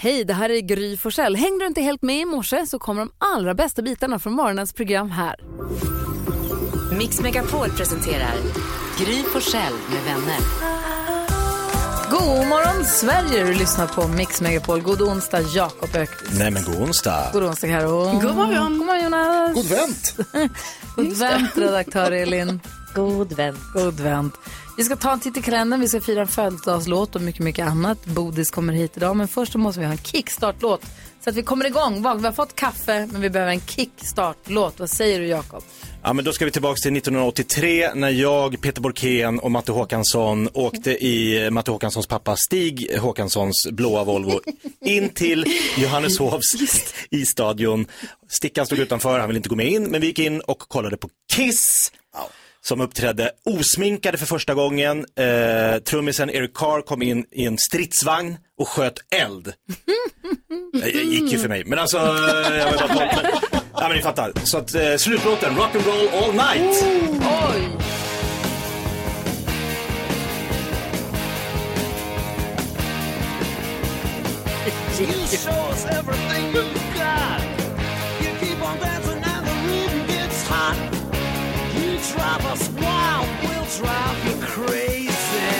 Hej, det här är Gry Forssell. Hängde du inte helt med i morse så kommer de allra bästa bitarna från morgonens program här. Mix Megapol presenterar Gry Forssell med vänner. God morgon Sverige, du lyssnar på Mix Megapol. God onsdag Jakob Öqvist. Nej men god onsdag. God onsdag Karo. God morgon. God morgon Jonas. God vänt! God vänt redaktör Elin. God vän. God vänt. Vi ska ta en titt i kalendern, vi ska fira en födelsedagslåt och mycket, mycket annat. Bodis kommer hit idag, men först så måste vi ha en kickstart-låt. Så att vi kommer igång. Vi har fått kaffe, men vi behöver en kickstart-låt. Vad säger du Jakob? Ja men då ska vi tillbaka till 1983 när jag, Peter Borkén och Matte Håkansson åkte i Matte Håkanssons pappa Stig Håkanssons blåa Volvo in till Johanneshovs i stadion. Stickan stod utanför, han ville inte gå med in, men vi gick in och kollade på Kiss. Som uppträdde osminkade för första gången. Eh, trummisen Eric Carr kom in i en stridsvagn och sköt eld. Det gick ju för mig, men alltså, eh, jag var bara men, ja, men ni fattar. Så att eh, slutlåten, Rock'n'Roll All Night. Oj! drive us wild, we'll drive you crazy.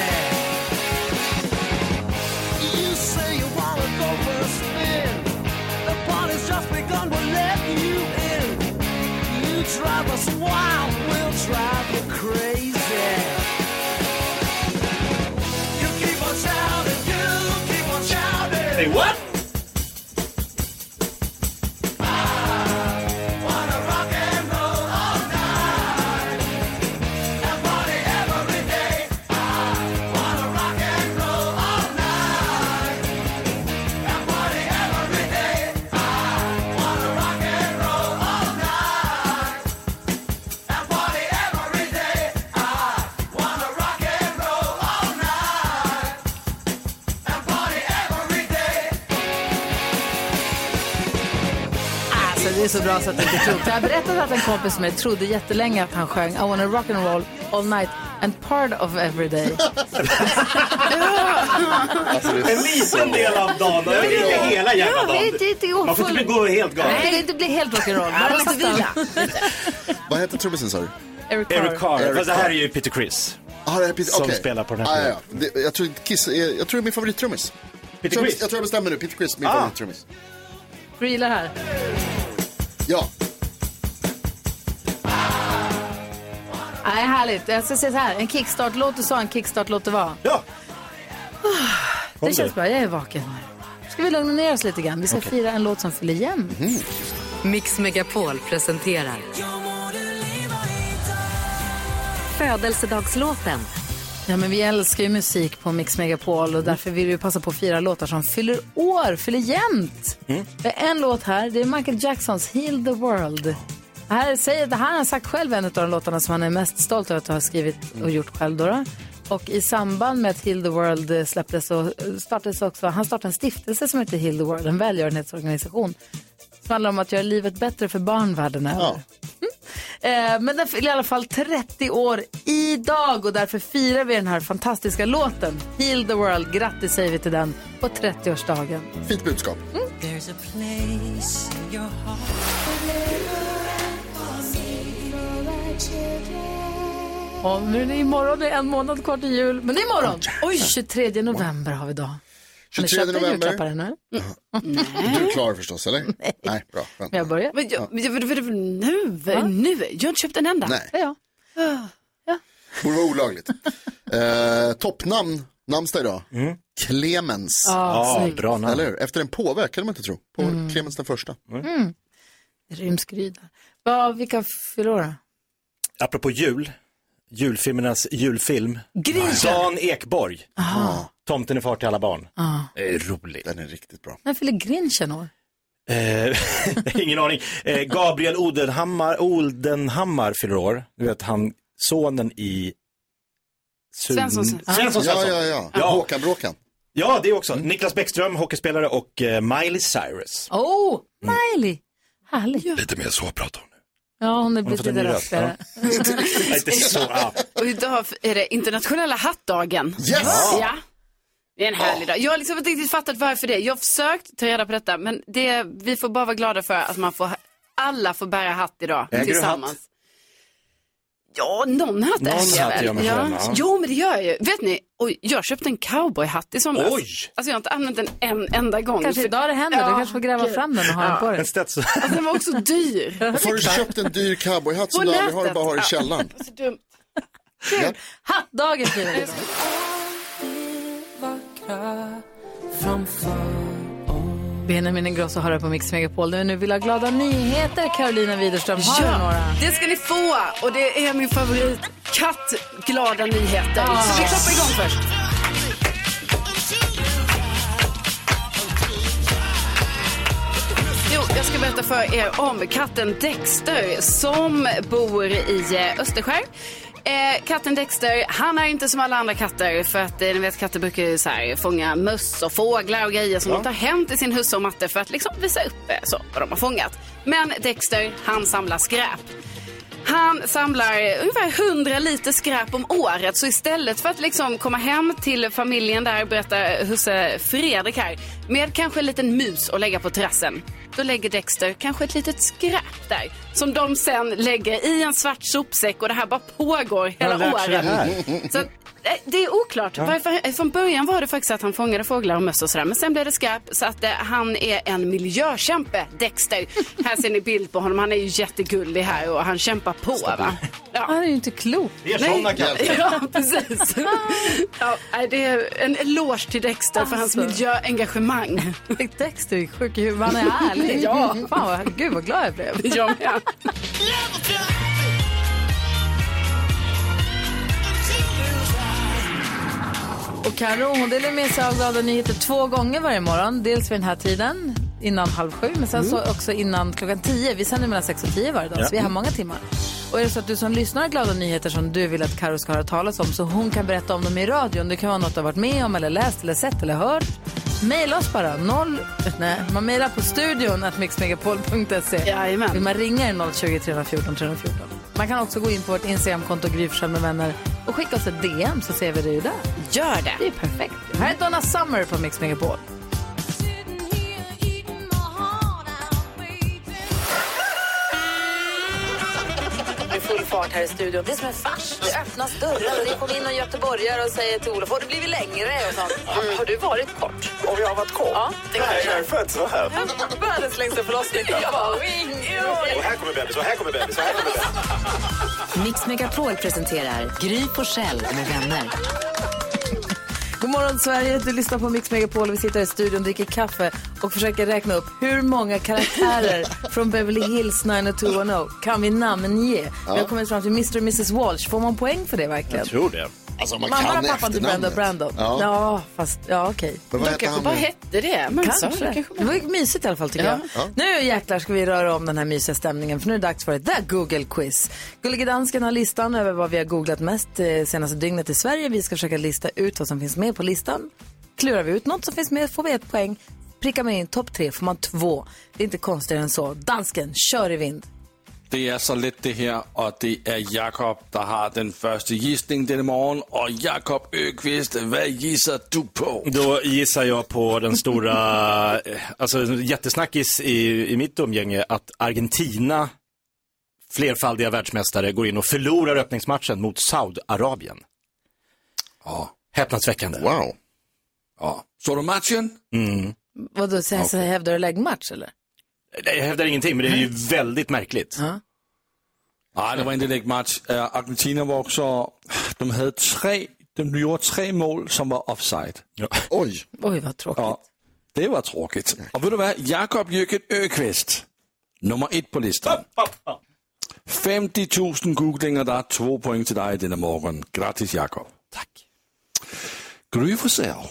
You say you wanna go for a spin. The party's just begun, we'll let you in. You drive us wild, we'll drive you crazy. You keep on shouting, you keep on shouting. Say what? Det är så bra så att det inte är klokt. Jag har berättat att en kompis som jag trodde jättelänge att han sjöng I wanna rock and roll all night and part of every day. Alltså, En liten del av dagen, det är inte hela jävla dagen. det, det går Man får inte gå helt Nej, galet. det inte blir helt rock'n'roll. Man måste vila. Vad heter trummisen sa du? Eric Eric Carr. Carr, fast det här är ju Peter Chris. Ah, det är Peter, Som okej. spelar på den här ah, ja, ja. Det, jag, tror, Kiss, är- jag tror det är min favorittrummis. Jag Peter tror, Chris? jag tror jag bestämmer nu. Peter Chris är min Ah. favorittrummis. Du gillar det här? Ja, Nej, härligt. Jag ska säga så här, en kickstart-låt, du sa en kickstart-låt det var. Ja. Det känns bra, jag är vaken. Ska vi lugna ner oss lite grann? Vi ska fira en låt som fyller jämnt. Mix Megapol presenterar Födelsedagslåten. Ja, men vi älskar ju musik på Mix Megapol och därför vill vi passa på att fira låtar som fyller år, fyller jämnt. Det är en låt här, det är Michael Jacksons Heal the World. Här, säger, det här har han sagt själv en av de låtarna som han är mest stolt över att ha skrivit och gjort själv. Då då. Och i samband med att Heal the World eh, släpptes så startades också, han startade en stiftelse som heter Heal the World, en välgörenhetsorganisation. Som handlar om att göra livet bättre för barn världen över. Ja. Eh, men den fyller i alla fall 30 år idag och därför firar vi den här fantastiska låten. Heal the World. Grattis säger vi till den på 30-årsdagen. fint budskap. Och nu är det imorgon, det är en månad kvar till jul. Men det är imorgon! Oj, 23 november har vi då. Har ni 23 köpt en november. julklappar ännu? Du är klar förstås, eller? Nej. bra. Skönt. Jag börjar. Men jag, men jag, men jag, nu, nu, jag har inte köpt en enda. Nej, Ja, ja. borde vara olagligt. eh, toppnamn, namnsdag idag. Clemens. Ja, bra namn. Eller hur? Efter en påve, kan man inte tro. På Clemens den första. Rymskrydda. Vad, vilka fyller år då? Apropå jul, julfilmernas julfilm. Grinchen. Dan Ekborg. Tomten är far till alla barn. Det är roligt. Den är riktigt bra. När fyller Grinchen år? Eh, ingen aning. Eh, Gabriel Odenhammar, Oldenhammar fyller år. Du vet han, sonen i... Sun... Svensson. Svensson, Svensson. Ja, ja, ja. Ja. Håkan Bråkan. Ja, det också. Niklas Bäckström, hockeyspelare och eh, Miley Cyrus. Oh, Miley! Härligt. Lite mer så pratar hon nu. Ja, hon är blivit lite. Nej, inte så. Ja. Och idag är det internationella hattdagen. Yes! Ja. Det är en härlig dag. Jag har liksom inte riktigt fattat varför det. Jag har försökt ta reda på detta, men det, vi får bara vara glada för att man får, alla får bära hatt idag Äger du tillsammans. hatt? Ja, någon hatt Någon äger jag hatt väl. gör man ja. ja. Jo, men det gör jag ju. Vet ni, oj, jag köpte en cowboyhatt i somras. Oj! Alltså jag har inte använt den en enda gång. Kanske idag det händer. Du kanske får gräva gud. fram den och ha den på dig. Alltså, den var också dyr. Varför har du köpt en dyr cowboyhatt som du aldrig har och bara har i Ja. källaren? Så dumt. Ja. Hattdagen firar vi idag. Benjamin Ingrosso har det på Mix Megapol. Nu vill ha glada nyheter. Carolina Widerström, har du några? det ska ni få. Och det är min favorit. Kattglada nyheter. Så vi klappar igång först. Jo, jag ska berätta för er om katten Dexter som bor i Österskär. Eh, katten Dexter, han är inte som alla andra katter för att eh, ni vet katter brukar ju så här, fånga möss och fåglar och grejer som de tar hem till sin husse och matte för att liksom visa upp eh, så, vad de har fångat. Men Dexter, han samlar skräp. Han samlar ungefär 100 liter skräp om året. Så istället för att liksom komma hem till familjen där, berättar husse Fredrik här, med kanske en liten mus och lägga på terrassen. Då lägger Dexter kanske ett litet skräp där. Som de sen lägger i en svart sopsäck och det här bara pågår hela året. Så, eh, det är oklart. Varför, från början var det faktiskt att han fångade fåglar och möss och sådär. Men sen blev det skräp. Så att eh, han är en miljökämpe, Dexter. här ser ni bild på honom. Han är ju jättegullig här och han kämpar på. Va? Ja. Han är ju inte klok. Det är sådana katter. Ja, precis. Ja, nej, det är en eloge till Dexter för hans Alltså. miljöengagemang. Dexter är sjuk i huvudet. Han är härlig. Ja. Fan, vad, gud vad glad jag blev. Jag med. Och Karo, hon delar med sig av glada nyheter två gånger varje morgon. Dels vid den här tiden, innan halv sju, men sen så också innan klockan tio. Vi sänder mellan sex och tio varje dag, så vi är här många timmar. Och är det så att du som lyssnar har glada nyheter som du vill att Karo ska höra talas om, så hon kan berätta om dem i radion. Det kan vara något du har varit med om, eller läst, eller sett, eller hört. Maila oss bara. Noll, nej, man mailar på studion att mixmegapol.se. Jajamän. Vill man ringa är det 020 314 314. Man kan också gå in på vårt Instagramkonto Gry med vänner och skicka oss ett DM så ser vi det ju där. Gör Det det. är perfekt. Här är Donna Summer på Mix Megapol. Fart här i studion. Det är som en fars. Det öppnas dörrar och det kommer in någon göteborgare och säger till Olof, har du blivit längre? Och sånt. Har du varit kort? Om jag har varit kort? Ja, det Nej, jag är född så här. Världens längsta förlossning. Jag bara, wing, Och här kommer bebis, och här kommer bebis, och här kommer bebis. Mix Megapol presenterar Gry Forssell med vänner. God morgon Sverige, du lyssnar på Mix Megapol. Vi sitter i studion, dricker kaffe och försöker räkna upp hur många karaktärer från Beverly Hills 90210 kan vi namnge. Vi har kommit fram till Mr och Mrs Walsh. Får man poäng för det verkligen? Jag tror det. Alltså man Mamman kan och pappan till och Brandon. Ja. Ja, fast ja okej. Men vad kanske bara hette det. Men så, Kanske. det kanske Det var ju mysigt i alla fall tycker Ja. jag. Nu jäklar ska vi röra om den här mysiga stämningen för nu är det dags för ett The Google Quiz. Gullige Dansken har listan över vad vi har googlat mest eh, senaste dygnet i Sverige. Vi ska försöka lista ut vad som finns med på listan. Klurar vi ut något som finns med får vi ett poäng. Prickar man in topp tre får man två. Det är inte konstigare än så. Dansken, kör i vind. Det är så lätt det här och det är Jakob som har den första gissningen denna morgon. Och Jakob Öqvist, vad gissar du på? Då gissar jag på den stora, eh, alltså jättesnackis i, i mitt umgänge att Argentina, flerfaldiga världsmästare, går in och förlorar öppningsmatchen mot Saudiarabien. Ja. Häpnadsväckande. Wow. Ja. Såg du matchen? Vadå, så, så hävdar du läggmatch eller? Jag hävdar ingenting, men det är ju väldigt märkligt. Ja. Nej, det var inte en match. Äh, Argentina var också, de hade tre, de gjorde tre mål som var offside. Oj. Oj, vad tråkigt. Ja, det var tråkigt. Och vet du vad? Jakob Jöken Öqvist, nummer ett på listan. 50 000 googlingar där, två poäng till dig denna morgon. Grattis Jakob. Gry Forssell.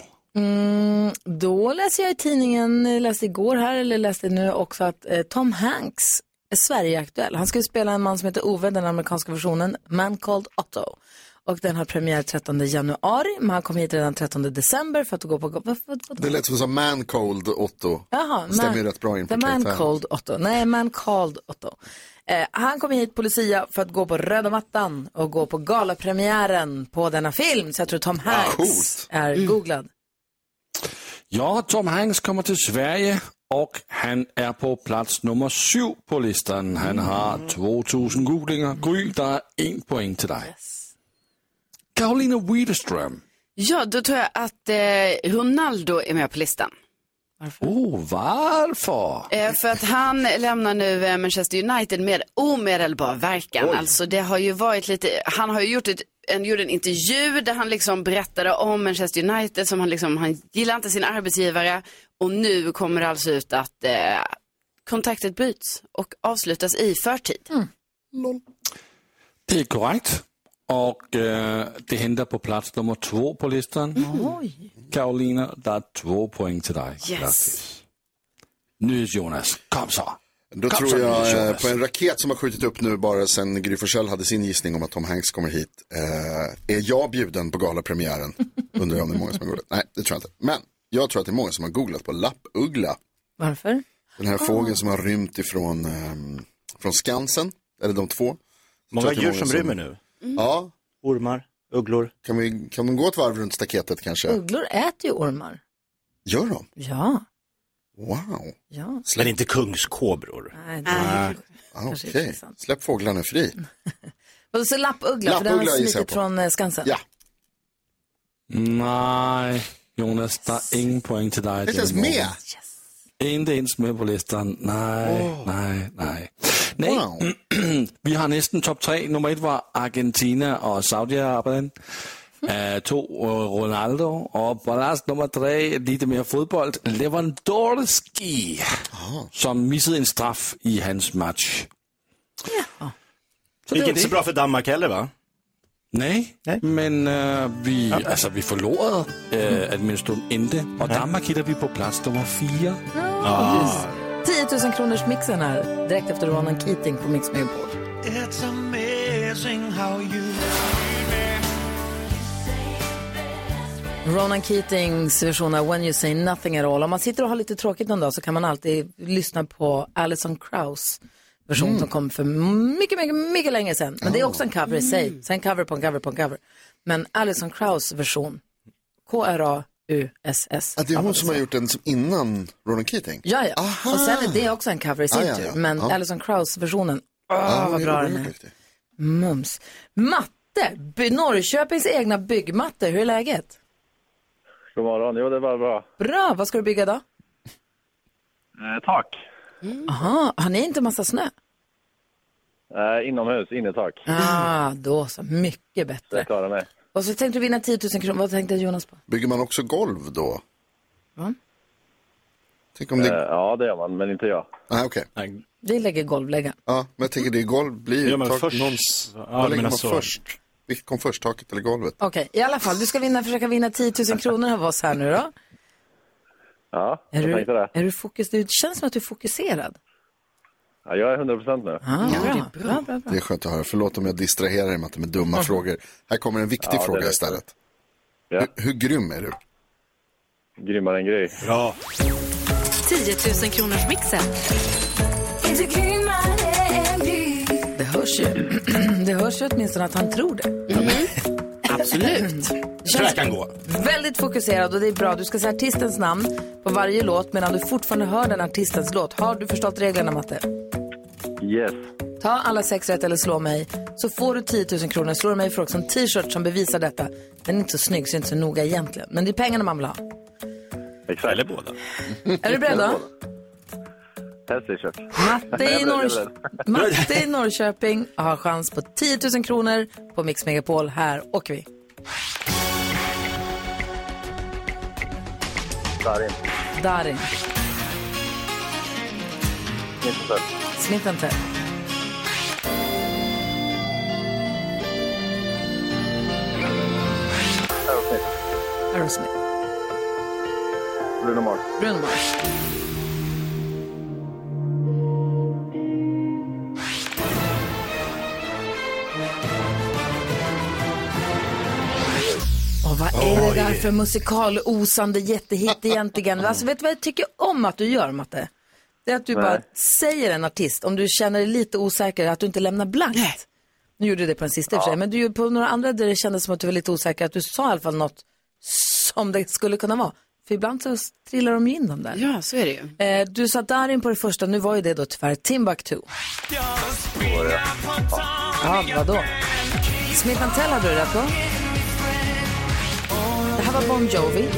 Då läser jag i tidningen, läste igår här, eller läste nu också att eh, Tom Hanks är Sverigeaktuell. Han ska ju spela en man som heter Ove, den amerikanska versionen, Man Called Otto. Och den har premiär 13 januari, men han kom hit redan 13 december för att gå på... Vad, vad, Det lät som man cold Otto. Jaha, Det stämmer ju rätt bra in på The Man. Called Otto. Nej, Man Called Otto. Eh, han kom hit på Lucia för att gå på röda mattan och gå på galapremiären på denna film. Så jag tror Tom Hanks coolt. är googlad. Ja, Tom Hanks kommer till Sverige och han är på plats nummer sju på listan. Han har 2000 googlingar. Gry, där är en poäng till dig. Karolina Widerström. Ja, då tror jag att eh, Ronaldo är med på listan. Oh, varför? Eh, för att han lämnar nu eh, Manchester United med omedelbar verkan. Alltså det har ju varit lite, han har ju gjort ett en, gjorde en intervju där han liksom berättade om Manchester United som han liksom, han gillar inte sin arbetsgivare och nu kommer det alltså ut att eh, kontraktet bryts och avslutas i förtid. Det är korrekt. Och eh, det händer på plats nummer två på listan. Karolina, det är två poäng till dig. Grattis. Nyhets Jonas, kom så. Då Kom tror så, jag eh, Jonas. på en raket som har skjutit upp nu bara sen Gry Forssell hade sin gissning om att Tom Hanks kommer hit. Eh, är jag bjuden på galapremiären? Undrar jag om det är många som har googlat. Nej, det tror jag inte. Men jag tror att det är många som har googlat på lappuggla. Varför? Den här fågeln som har rymt ifrån ehm, från Skansen. Eller de två. Många djur många som rymmer nu. Ja, Ormar, ugglor. kan, vi, kan de gå ett varv runt staketet kanske? Ugglor äter ju ormar. Gör de? Ja, Wow. ja. Men inte kungskobror. Nej, det är... Ah, Okej, intressant. släpp fåglarna fri. Och så lappuggla, för den har smitit från eh, Skansen. Ja, Nej, Jonas, det är ingen poäng till dig. det är inte ens med. morgon. Inte ens med på listan. Nej, nej, nej. Nej, Wow. vi har nästan topp tre. Nummer ett var Argentina och Saudiarabien. Uh, två Ronaldo och på plats nummer tre, lite mer fotboll, Lewandowski som missade en straff i hans match. Så Det gick var inte så bra för Danmark heller va? Nej, Nej. men uh, vi, alltså, vi förlorade uh, administration inte och Danmark hittar vi på plats nummer fyra. Ah. 10 000 kronors mixen här, direkt efter Ronan Keating på Mix Megapol. Ronan Keatings version av When You Say Nothing At All. Om man sitter och har lite tråkigt någon dag så kan man alltid lyssna på Alison Krauss version som kom för mycket, mycket, mycket länge sedan. Men det är också en cover i sig. Så en cover på en cover på en cover. Men Alison Krauss version, K-R-A-U-S-S. Att det är hon som har gjort den som innan Ronan Keating? Ja, ja. Aha. Och sen är det också en cover i sin Ah, ja, tur. ja. Men Ja. Alison Krauss-versionen, åh Ja, vad bra är den är. Mums. Matte, By- Norrköpings egna byggmattor, hur är läget? God morgon. Jo, det var bra. Bra, vad ska du bygga då? Eh, tak. Aha, har ni inte massa snö? Eh, inomhus, innertak. Ah, då så, mycket bättre. Jag klarar mig. Och så tänkte du vinna 10 000 kronor, vad tänkte Jonas på? Bygger man också golv då? Va? Tänk om Eh, det... ja, det gör man, men inte jag. Nej, okej. Nej, Vi lägger golvläggaren. Ja, men jag tänker det golv blir tak- först. någons- Ja, Vad lägger man så. först? Vilket kom först, taket eller golvet? Okej, i alla fall, du ska vinna, försöka vinna 10 000 kronor av oss här nu då. Ja, Är jag du, tänkte det. är du fokus, det känns som att du är fokuserad. Ja, jag är 100 procent nu. Ah, bra. Bra, bra, bra. Det är skönt att höra. Förlåt om jag distraherar dig med att det med dumma frågor. Här kommer en viktig Ja, det är fråga lugnt. istället. Ja, Hur, hur grym är du? grymmare än grej. Bra. 10 000 kronors mixen. Det hörs ju. Det hörs ju åtminstone att han tror det. Absolut. Så där kan gå. Väldigt fokuserad och det är bra. Du ska säga artistens namn på varje låt medan du fortfarande hör den artistens låt. Har du förstått reglerna, Matte? Yes. Ta alla sex rätt eller slå mig så får du 10 000 kronor. Slår du mig får du också en t-shirt som bevisar detta. Den är inte så snygg så det är inte så noga egentligen. Men det är pengarna man vill ha. Exakt. Eller båda. Är du beredd då? Helst t-shirt. Matte i, Norr... Matte i Norrköping har chans på 10 000 kronor på Mix Megapol. Här åker vi. Darin. Darin, Inte Smith Tell. Aerosmith. Aerosmith. Bruno Mars. Bruno Mars. Och vad är det där för musikalosande jättehit egentligen? Alltså, vet du vad jag tycker om att du gör, Matte? Det är att du Nej. bara säger en artist, om du känner dig lite osäker, att du inte lämnar blankt. Nu gjorde du det på den sista och för sig, men du, gjorde på några andra där det kändes som att du var lite osäker, att du sa i alla fall något som det skulle kunna vara. För ibland så trillar de ju in de där. Ja, så är det ju. Eh, du sa Darin på det första, nu var ju det då tyvärr Timbuktu. Ja, vadå? Smith Tell hade du rätt på. Det här var Bon Jovi.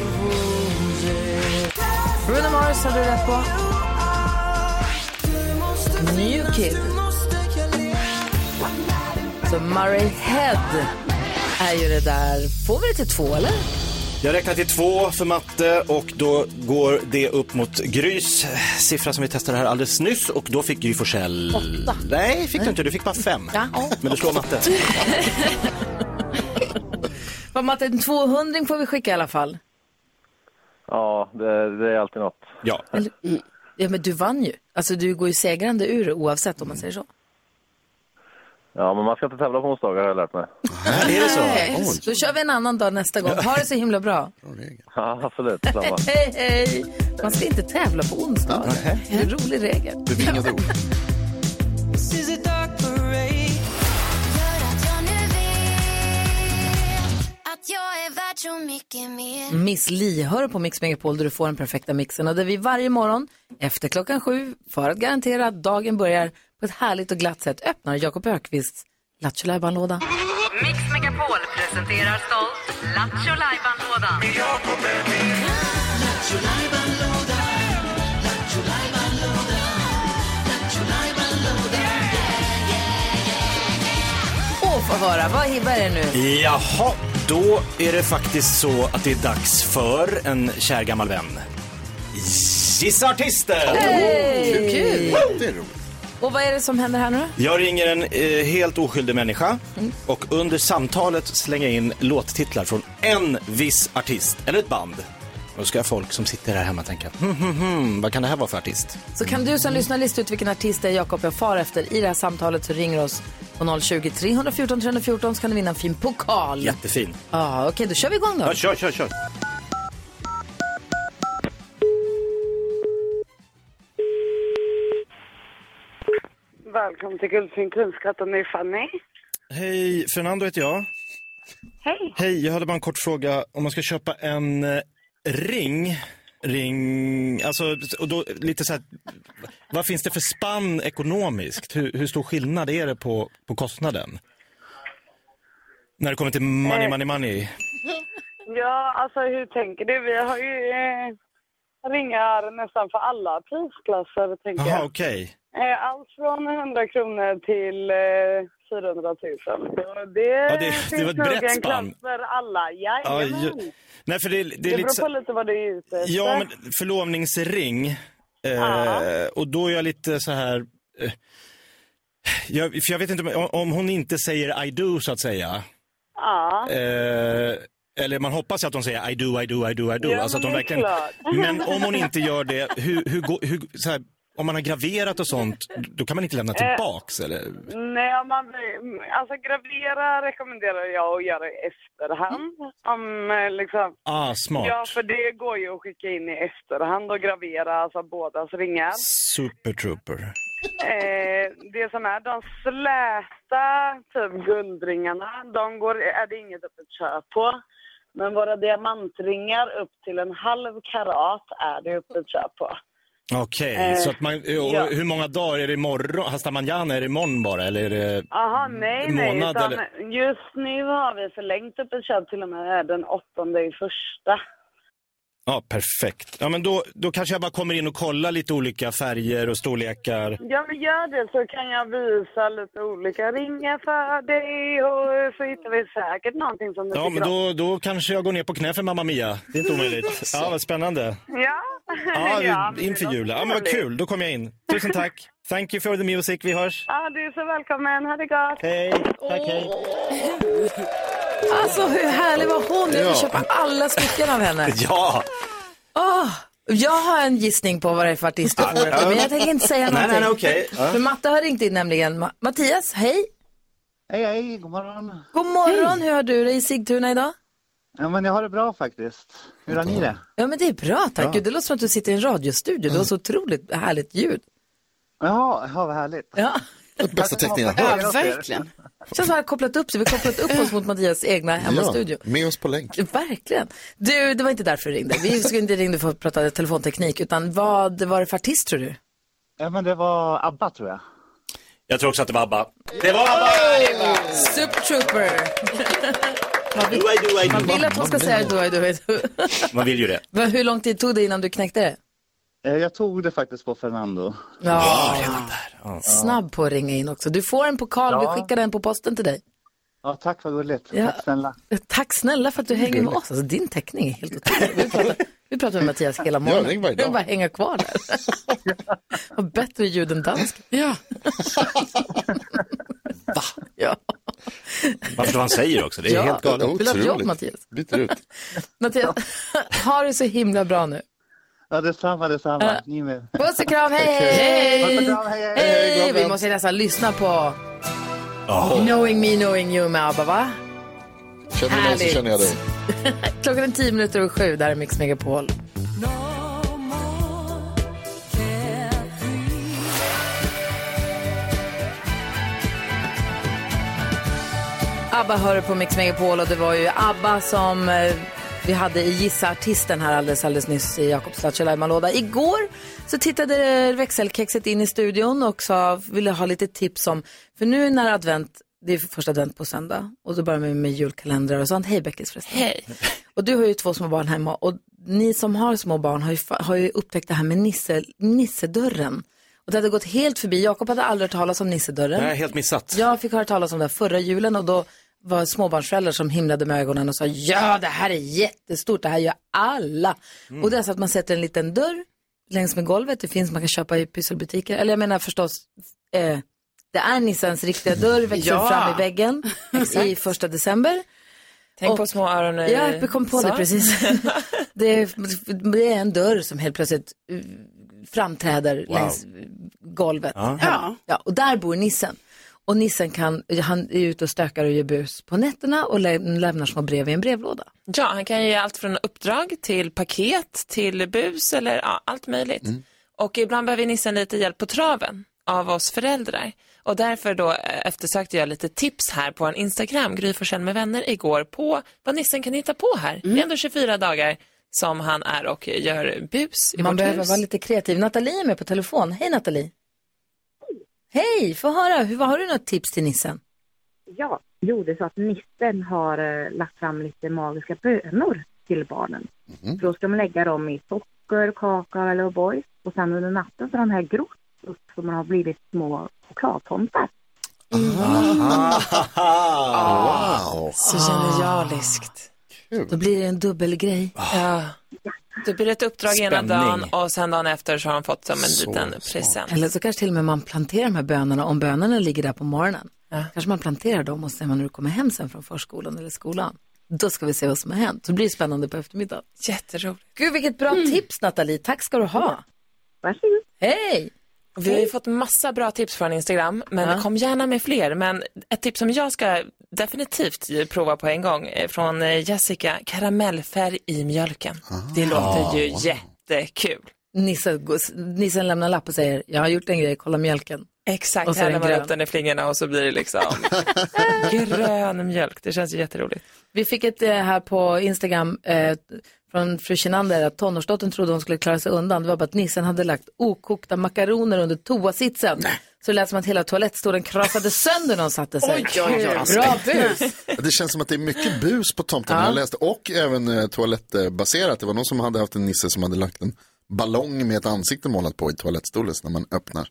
Bruno Mars hade du rätt på. New Kid. Så Murray Head är ju det där. Får vi det till två eller? Jag räknar till två för matte och då går det upp mot Grys siffra som vi testade här alldeles nyss och då fick Gry Forssell... Åtta. Nej, fick du inte. Du fick bara fem. Ja. Men du slår matte. Vad Matte, en 200 får vi skicka i alla fall. Ja, det, det är alltid något. Ja. Eller, ja, men du vann ju. Alltså du går ju segrande ur oavsett om man säger så. Ja, men man ska inte tävla på onsdagar har jag lärt mig. Är det så? Nej, Då kör vi en annan dag nästa gång. Ha det så himla bra. Ja, absolut. Samma. Hej, hej! Man ska inte tävla på onsdag. Det är en rolig regel. Bevingade ord. Miss Li hör på Mix Megapol där du får den perfekta mixen. Och där vi varje morgon efter klockan sju för att garantera att dagen börjar på ett härligt och glatt sätt öppnar Jakob Ökvists Lattjo låda Mix Megapol presenterar stolt Lattjo Lajban-lådan. Åh, få höra. Vad, vad är det nu? Jaha, då är det faktiskt så att det är dags för en kär gammal vän. Gissa artister! Hej! Kul! Det är roligt. Och vad är det som händer här nu? Jag ringer en eh, helt oskyldig människa och under samtalet slänger jag in låttitlar från en viss artist eller ett band. Då ska folk som sitter här hemma tänka, hm, hm, hm, vad kan det här vara för artist? Så kan du som lyssnar lista ut vilken artist det är Jakob jag far efter i det här samtalet så ringer oss på 020 314 314 så kan du vinna en fin pokal. Ja, Jättefin. ah, okej då kör vi igång då. Ja, kör, kör, kör. Välkommen till Guldfin Kunskapen med Fanny. Hej, Fernando heter jag. Hej. Hej, jag hade bara en kort fråga. Om man ska köpa en eh, ring, ring, alltså, och då lite så här, vad finns det för spann ekonomiskt? Hur, hur stor skillnad är det på, på kostnaden? När det kommer till money, money, money. Ja, alltså hur tänker du? Vi har ju eh, ringar nästan för alla prisklasser, tänker Jaha, jag. okej. Eh, allt från 100 kronor till eh, 400 000. Så det, Ja, det- finns det var ett nog brett en spann. klass för alla. Ja, ju- Nej, för det, det är det lite beror så... på lite vad du är ute efter. Ja, men förlovningsring. Eh, Ja. Och då är jag lite så här... Eh, jag, för jag vet inte om, om hon inte säger I do, så att säga. Ja. Eh, eller man hoppas att de säger I do, I do, I do, I do. Ja, alltså att men det är verkligen... klart. Men om hon inte gör det, hur, hur, går- hur, så här, om man har graverat och sånt, då kan man inte lämna tillbaks eller? Nej, man, alltså gravera rekommenderar jag att göra i efterhand. Om eh, liksom... Ah, smart. Ja, för det går ju att skicka in i efterhand och gravera alltså bådas ringar. Super trooper. Eh, det som är de släta typ guldringarna, de går, är det inget öppet köp på. Men våra diamantringar upp till en halv karat är det öppet köp på. Okej, Eh, så att man, och ja. hur många dagar är det imorgon? Hasta manjana, är det imorgon bara eller är det? Aha, nej, nej. Månad, Utan eller? just nu har vi förlängt öppet köp till och med den åttonde i första. Ja, perfekt. Ja, men då, då kanske jag bara kommer in och kollar lite olika färger och storlekar. Ja, men gör det så kan jag visa lite olika ringar för dig och så hittar vi säkert någonting som du Ja, men då, då kanske jag går ner på knä för Mamma Mia. Det är inte omöjligt. Ja, vad spännande. Ja. Ja, men inför det julen. Ja, men vad kul. Då kommer jag in. Tusen tack. Thank you for the music. Vi hörs. Ja, du är så välkommen. Ha det gott. Hej. Tack, hej. Alltså hur härlig var hon? Jag vill Ja. köpa alla smycken av henne. Ja. Åh, jag har en gissning på vad det är för artist du får men jag tänker inte säga någonting. nej, nej. Ja. För Matte har ringt in nämligen. Ma- Mattias, hej. Hej, hej, god morgon. God morgon, hur har du det i Sigtuna idag? Ja, men jag har det bra faktiskt. Hur har ni det? Ja men det är bra tack. Bra. Gud, Det låter som att du sitter i en radiostudio. Du har så otroligt härligt ljud. Jaha, ja, vad härligt. Ja. Bästa teckningen jag Ja, hört. verkligen. Det känns som att har kopplat upp sig. Vi har kopplat upp oss mot Mattias egna hemmastudio. Ja, med oss på länk. Verkligen. Du, det var inte därför du ringde. Vi skulle inte ringa för att prata telefonteknik, utan vad var det för artist tror du? Ja, men det var ABBA tror jag. Jag tror också att det var ABBA. Det var ABBA! Super Trooper. Man vill, man vill att hon ska säga do I, do I, do. Man vill ju det. Men Hur lång tid tog det innan du knäckte det? Eh, Jag tog det faktiskt på Fernando. Ja, snabb på att ringa in också. Du får en pokal, Ja. vi skickar den på posten till dig. Ja, tack vad gulligt. Ja. Tack snälla. Tack snälla för att du hänger med oss. Alltså, din täckning är helt otrolig. Vi pratar, vi pratar med Mattias hela morgonen. varje Du bara hänga kvar där. Har bättre ljud än dansk. Ja. Ja. Man förstår vad han säger också. Det är Ja. helt galet. Vill du ha ett jobb. Mattias? Byter ut. Mattias, har det så himla bra nu. Ja, detsamma, detsamma. Ni med. Puss och kram, hej, Puss hej! och kram, hej, hej. Hej! Vi måste nästan lyssna på Knowing Me, Knowing You med ABBA, va? Känner du mig så Härligt. känner jag dig. Klockan är tio minuter över sju, där är Mix Megapol. ABBA hör på Mix Megapol och det var ju ABBA som eh, vi hade i Gissa Artisten här alldeles, alldeles nyss i Jakobs låda. Igår så tittade växelkexet in i studion och sa, ville ha lite tips om, för nu när advent, det är första advent på söndag och då börjar vi med julkalendrar och sånt. Hej Beckis förresten. Hej. Och du har ju två små barn hemma och ni som har små barn har ju, har ju upptäckt det här med nisse, nissedörren. Och det hade gått helt förbi. Jakob hade aldrig hört talas om nissedörren. Nej, helt missat. Jag fick höra talas om det här förra julen och då var småbarnsföräldrar som himlade med ögonen och sa ja det här är jättestort, det här gör alla. Och det är så att man sätter en liten dörr längs med golvet, det finns man kan köpa i pysselbutiker. Eller jag menar förstås, eh, det är Nissans riktiga dörr, växer Ja. fram i väggen i första december. Tänk Och- på små öron. i- Ja, jag kom på det så. precis. det, är, det är en dörr som helt plötsligt uh, framträder längs uh, golvet. Ja. Ja, och där bor nissen. Och nissen kan, han är ute och stökar och gör bus på nätterna och lä- lämnar små brev i en brevlåda. Ja, han kan ge allt från uppdrag till paket till bus eller ja, allt möjligt. Och ibland behöver nissen lite hjälp på traven av oss föräldrar. Och därför då eh, eftersökte jag lite tips här på en Instagram, Gry Forssell med vänner, igår på vad nissen kan hitta på här. Det är ändå 24 dagar som han är och gör bus i Man vårt behöver hus. vara lite kreativ. Nathalie är med på telefon. Hej Nathalie! Hej, få höra. Hur, har du något tips till nissen? Ja, jo det är så att nissen har eh, lagt fram lite magiska bönor till barnen. Mhm. Då ska de lägga dem i socker, kakao eller O'boy. Och sen under natten så har de här grott upp så man har blivit små chokladtomtar. Wow. Så genialiskt. Då blir det en dubbelgrej. Ja. Det blir ett uppdrag ena Spänning. dagen och sen dagen efter så har han fått som en Så liten smart. present. Eller så kanske till och med man planterar de här bönorna, om bönorna ligger där på morgonen. Ja. Kanske man planterar dem och sen när du kommer hem sen från förskolan eller skolan. Då ska vi se vad som har hänt. Så blir det spännande på eftermiddagen. Jätteroligt. Gud vilket bra tips Nathalie, tack ska du ha. Varsågod. Hej! Vi har ju fått massa bra tips från Instagram, men Ja. kom gärna med fler. Men ett tips som jag ska definitivt prova på en gång är från eh, Jessica, karamellfärg i mjölken. Det låter ju jättekul. Nissen, nissen lämnar lapp och säger, jag har gjort en grej, kolla mjölken. Exakt, Och så häller man upp den i flingorna och så blir det liksom grön mjölk. Det känns ju jätteroligt. Vi fick ett eh, här på Instagram eh, från fru Kinander att tonårsdottern trodde hon skulle klara sig undan. Det var bara att nissen hade lagt okokta makaroner under toasitsen. Så det lät som att hela toalettstolen krasade sönder när hon satte sig. Oj, oj, oj. Bra bus! Det känns som att det är mycket bus på tomten. Ja. Jag läste, och även eh, toalettbaserat. Det var någon som hade haft en nisse som hade lagt en ballong med ett ansikte målat på i toalettstolen så när man öppnar.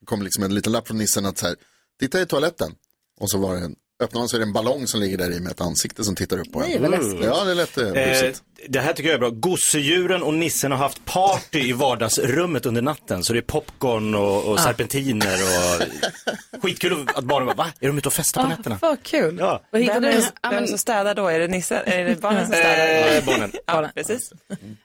Det kom liksom en liten lapp från nissen att så här, titta i toaletten. Och så var det en, öppnar man så är det en ballong som ligger där i med ett ansikte som tittar upp på Nej, en. vad läskigt. Ja, det är lätt eh, Eh, busigt. Det här tycker jag är bra. Gosedjuren och nissen har haft party i vardagsrummet under natten. Så det är popcorn och, och serpentiner och skitkul att barnen bara, va? Är de ute och festar på nätterna? Vad kul. Ja. Vad hittade Vem du? vem som städar då? Är det Nisse? Är det barnen som städar? Eh, barnen. Ja, precis.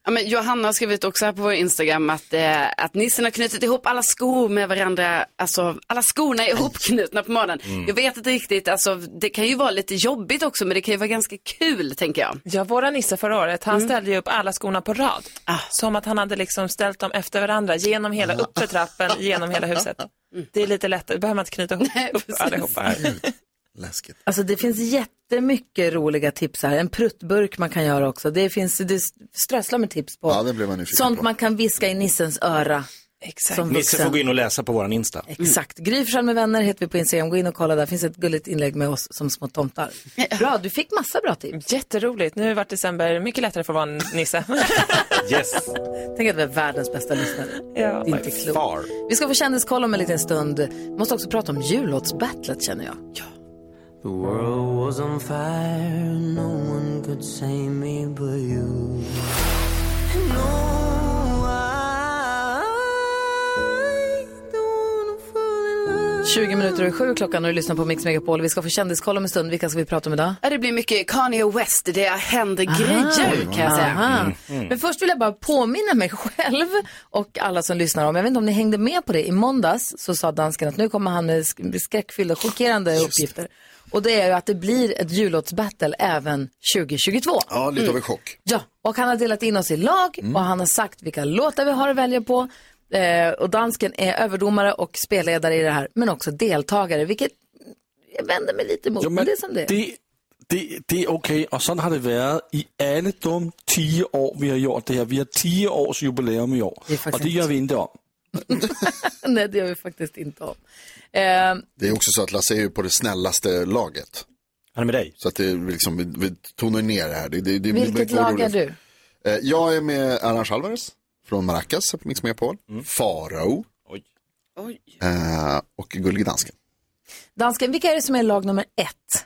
Ja, men Johanna har skrivit också här på vår Instagram att, eh, att nissen har knutit ihop alla skor med varandra. Alltså alla skorna är ihopknutna på morgonen. Jag vet inte riktigt, alltså, det kan ju vara lite jobbigt också men det kan ju vara ganska kul tänker jag. Ja, våra Nisse förra året, han ställde ju upp alla skorna på rad. Som att han hade liksom ställt dem efter varandra, genom hela uppför trappen, genom hela huset. Det är lite lättare, då behöver man inte knyta ihop upp allihopa. Läskigt. Alltså det finns jättemycket roliga tips här. En pruttburk man kan göra också. Det finns det strösslar med tips på. Ja, det blev man Sånt på. man kan viska i Nissens öra. Exakt. Som Nisse får gå in och läsa på våran Insta. Exakt. Gry med vänner heter vi på Instagram. Gå in och kolla där. finns ett gulligt inlägg med oss som små tomtar. Bra, du fick massa bra tips. Jätteroligt. Nu varit december mycket lättare för att vara en nisse. Yes. Tänk att vi är världens bästa lyssnare. Ja, det är inte klokt. Vi ska få kändiskoll om en liten stund. Vi måste också prata om jullåtsbattlet känner jag. The world was on fire, no one could save me but you. No, 20 minuter över sju klockan och du lyssnar på Mix Megapol. Vi ska få kändiskoll om en stund. Vilka ska vi prata om idag? Ja, det blir mycket Kanye West, det händer grejer kan jag säga. Aha. Men först vill jag bara påminna mig själv och alla som lyssnar om, jag vet inte om ni hängde med på det, i måndags så sa dansken att nu kommer han med sk- skräckfyllda, chockerande uppgifter. Och det är ju att det blir ett jullåtsbattle även 2022. Ja, lite av en chock. Ja, och han har delat in oss i lag och han har sagt vilka låtar vi har att välja på. Eh, och dansken är överdomare och spelledare i det här, men också deltagare, vilket jag vänder mig lite emot. Jo, men det är som det det, det, det är okej, och så har det varit i alla de tio år vi har gjort det här. Vi har tio års jubileum i år Det och det gör vi inte om. Nej, det gör vi faktiskt inte om. Eh, Det är också så att Lasse är ju på det snällaste laget. Han är med dig. Så att det är liksom, vi, vi tonar ner det här. Det, det, det, vilket lag är du? Eh, Jag är med Arantxa Alvarez från Maracas på Mix Megapol. Farao. Oj. Eh, och Gullige Dansken. Dansken, vilka är det som är lag nummer ett?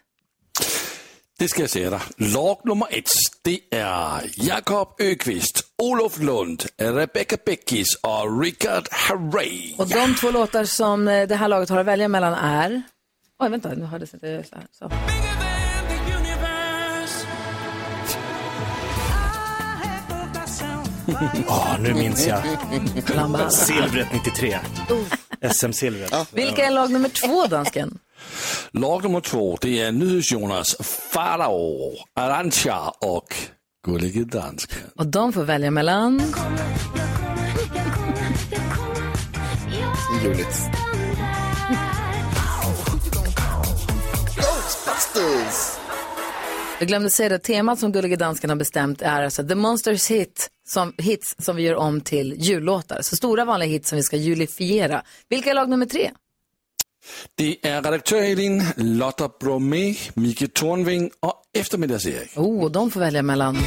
Det ska jag säga dig. Lag nummer ett, det är Jakob Ökvist, Olof Lund, Rebecca Beckis och Richard Herrey. Och de två låtar som eh, det här laget har att välja mellan är... Oj, vänta, nu hördes inte så här. Så. Ja, nu minns jag. Silvret 93. SM-silvret. Vilka är lag nummer två, dansken? Lag nummer två, det är NyhetsJonas, Farao, Arantxa och Gullige Dansken. Och de får välja mellan... Ghostbusters! Jag glömde säga det, temat som Gullige Dansken har bestämt är alltså The Monsters hit, som, hits som vi gör om till jullåtar. Så stora vanliga hits som vi ska julifiera. Vilka är lag nummer tre? Det är redaktör Elin, Lotta Bromé, Micke Tornving och eftermiddags-Erik. Oh, de får välja mellan...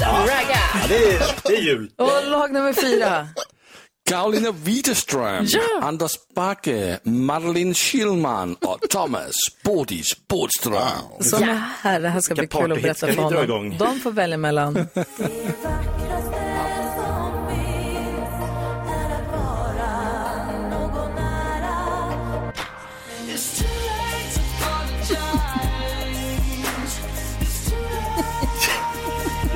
Ragga. Ja, det, är, det är jul. Och lag nummer fyra. Karolina Widerström, Ja. Anders Backe, Madeleine Schillman och Thomas Bodis Bodström. Som är här, det här ska bli kul att berätta för honom. De får välja mellan...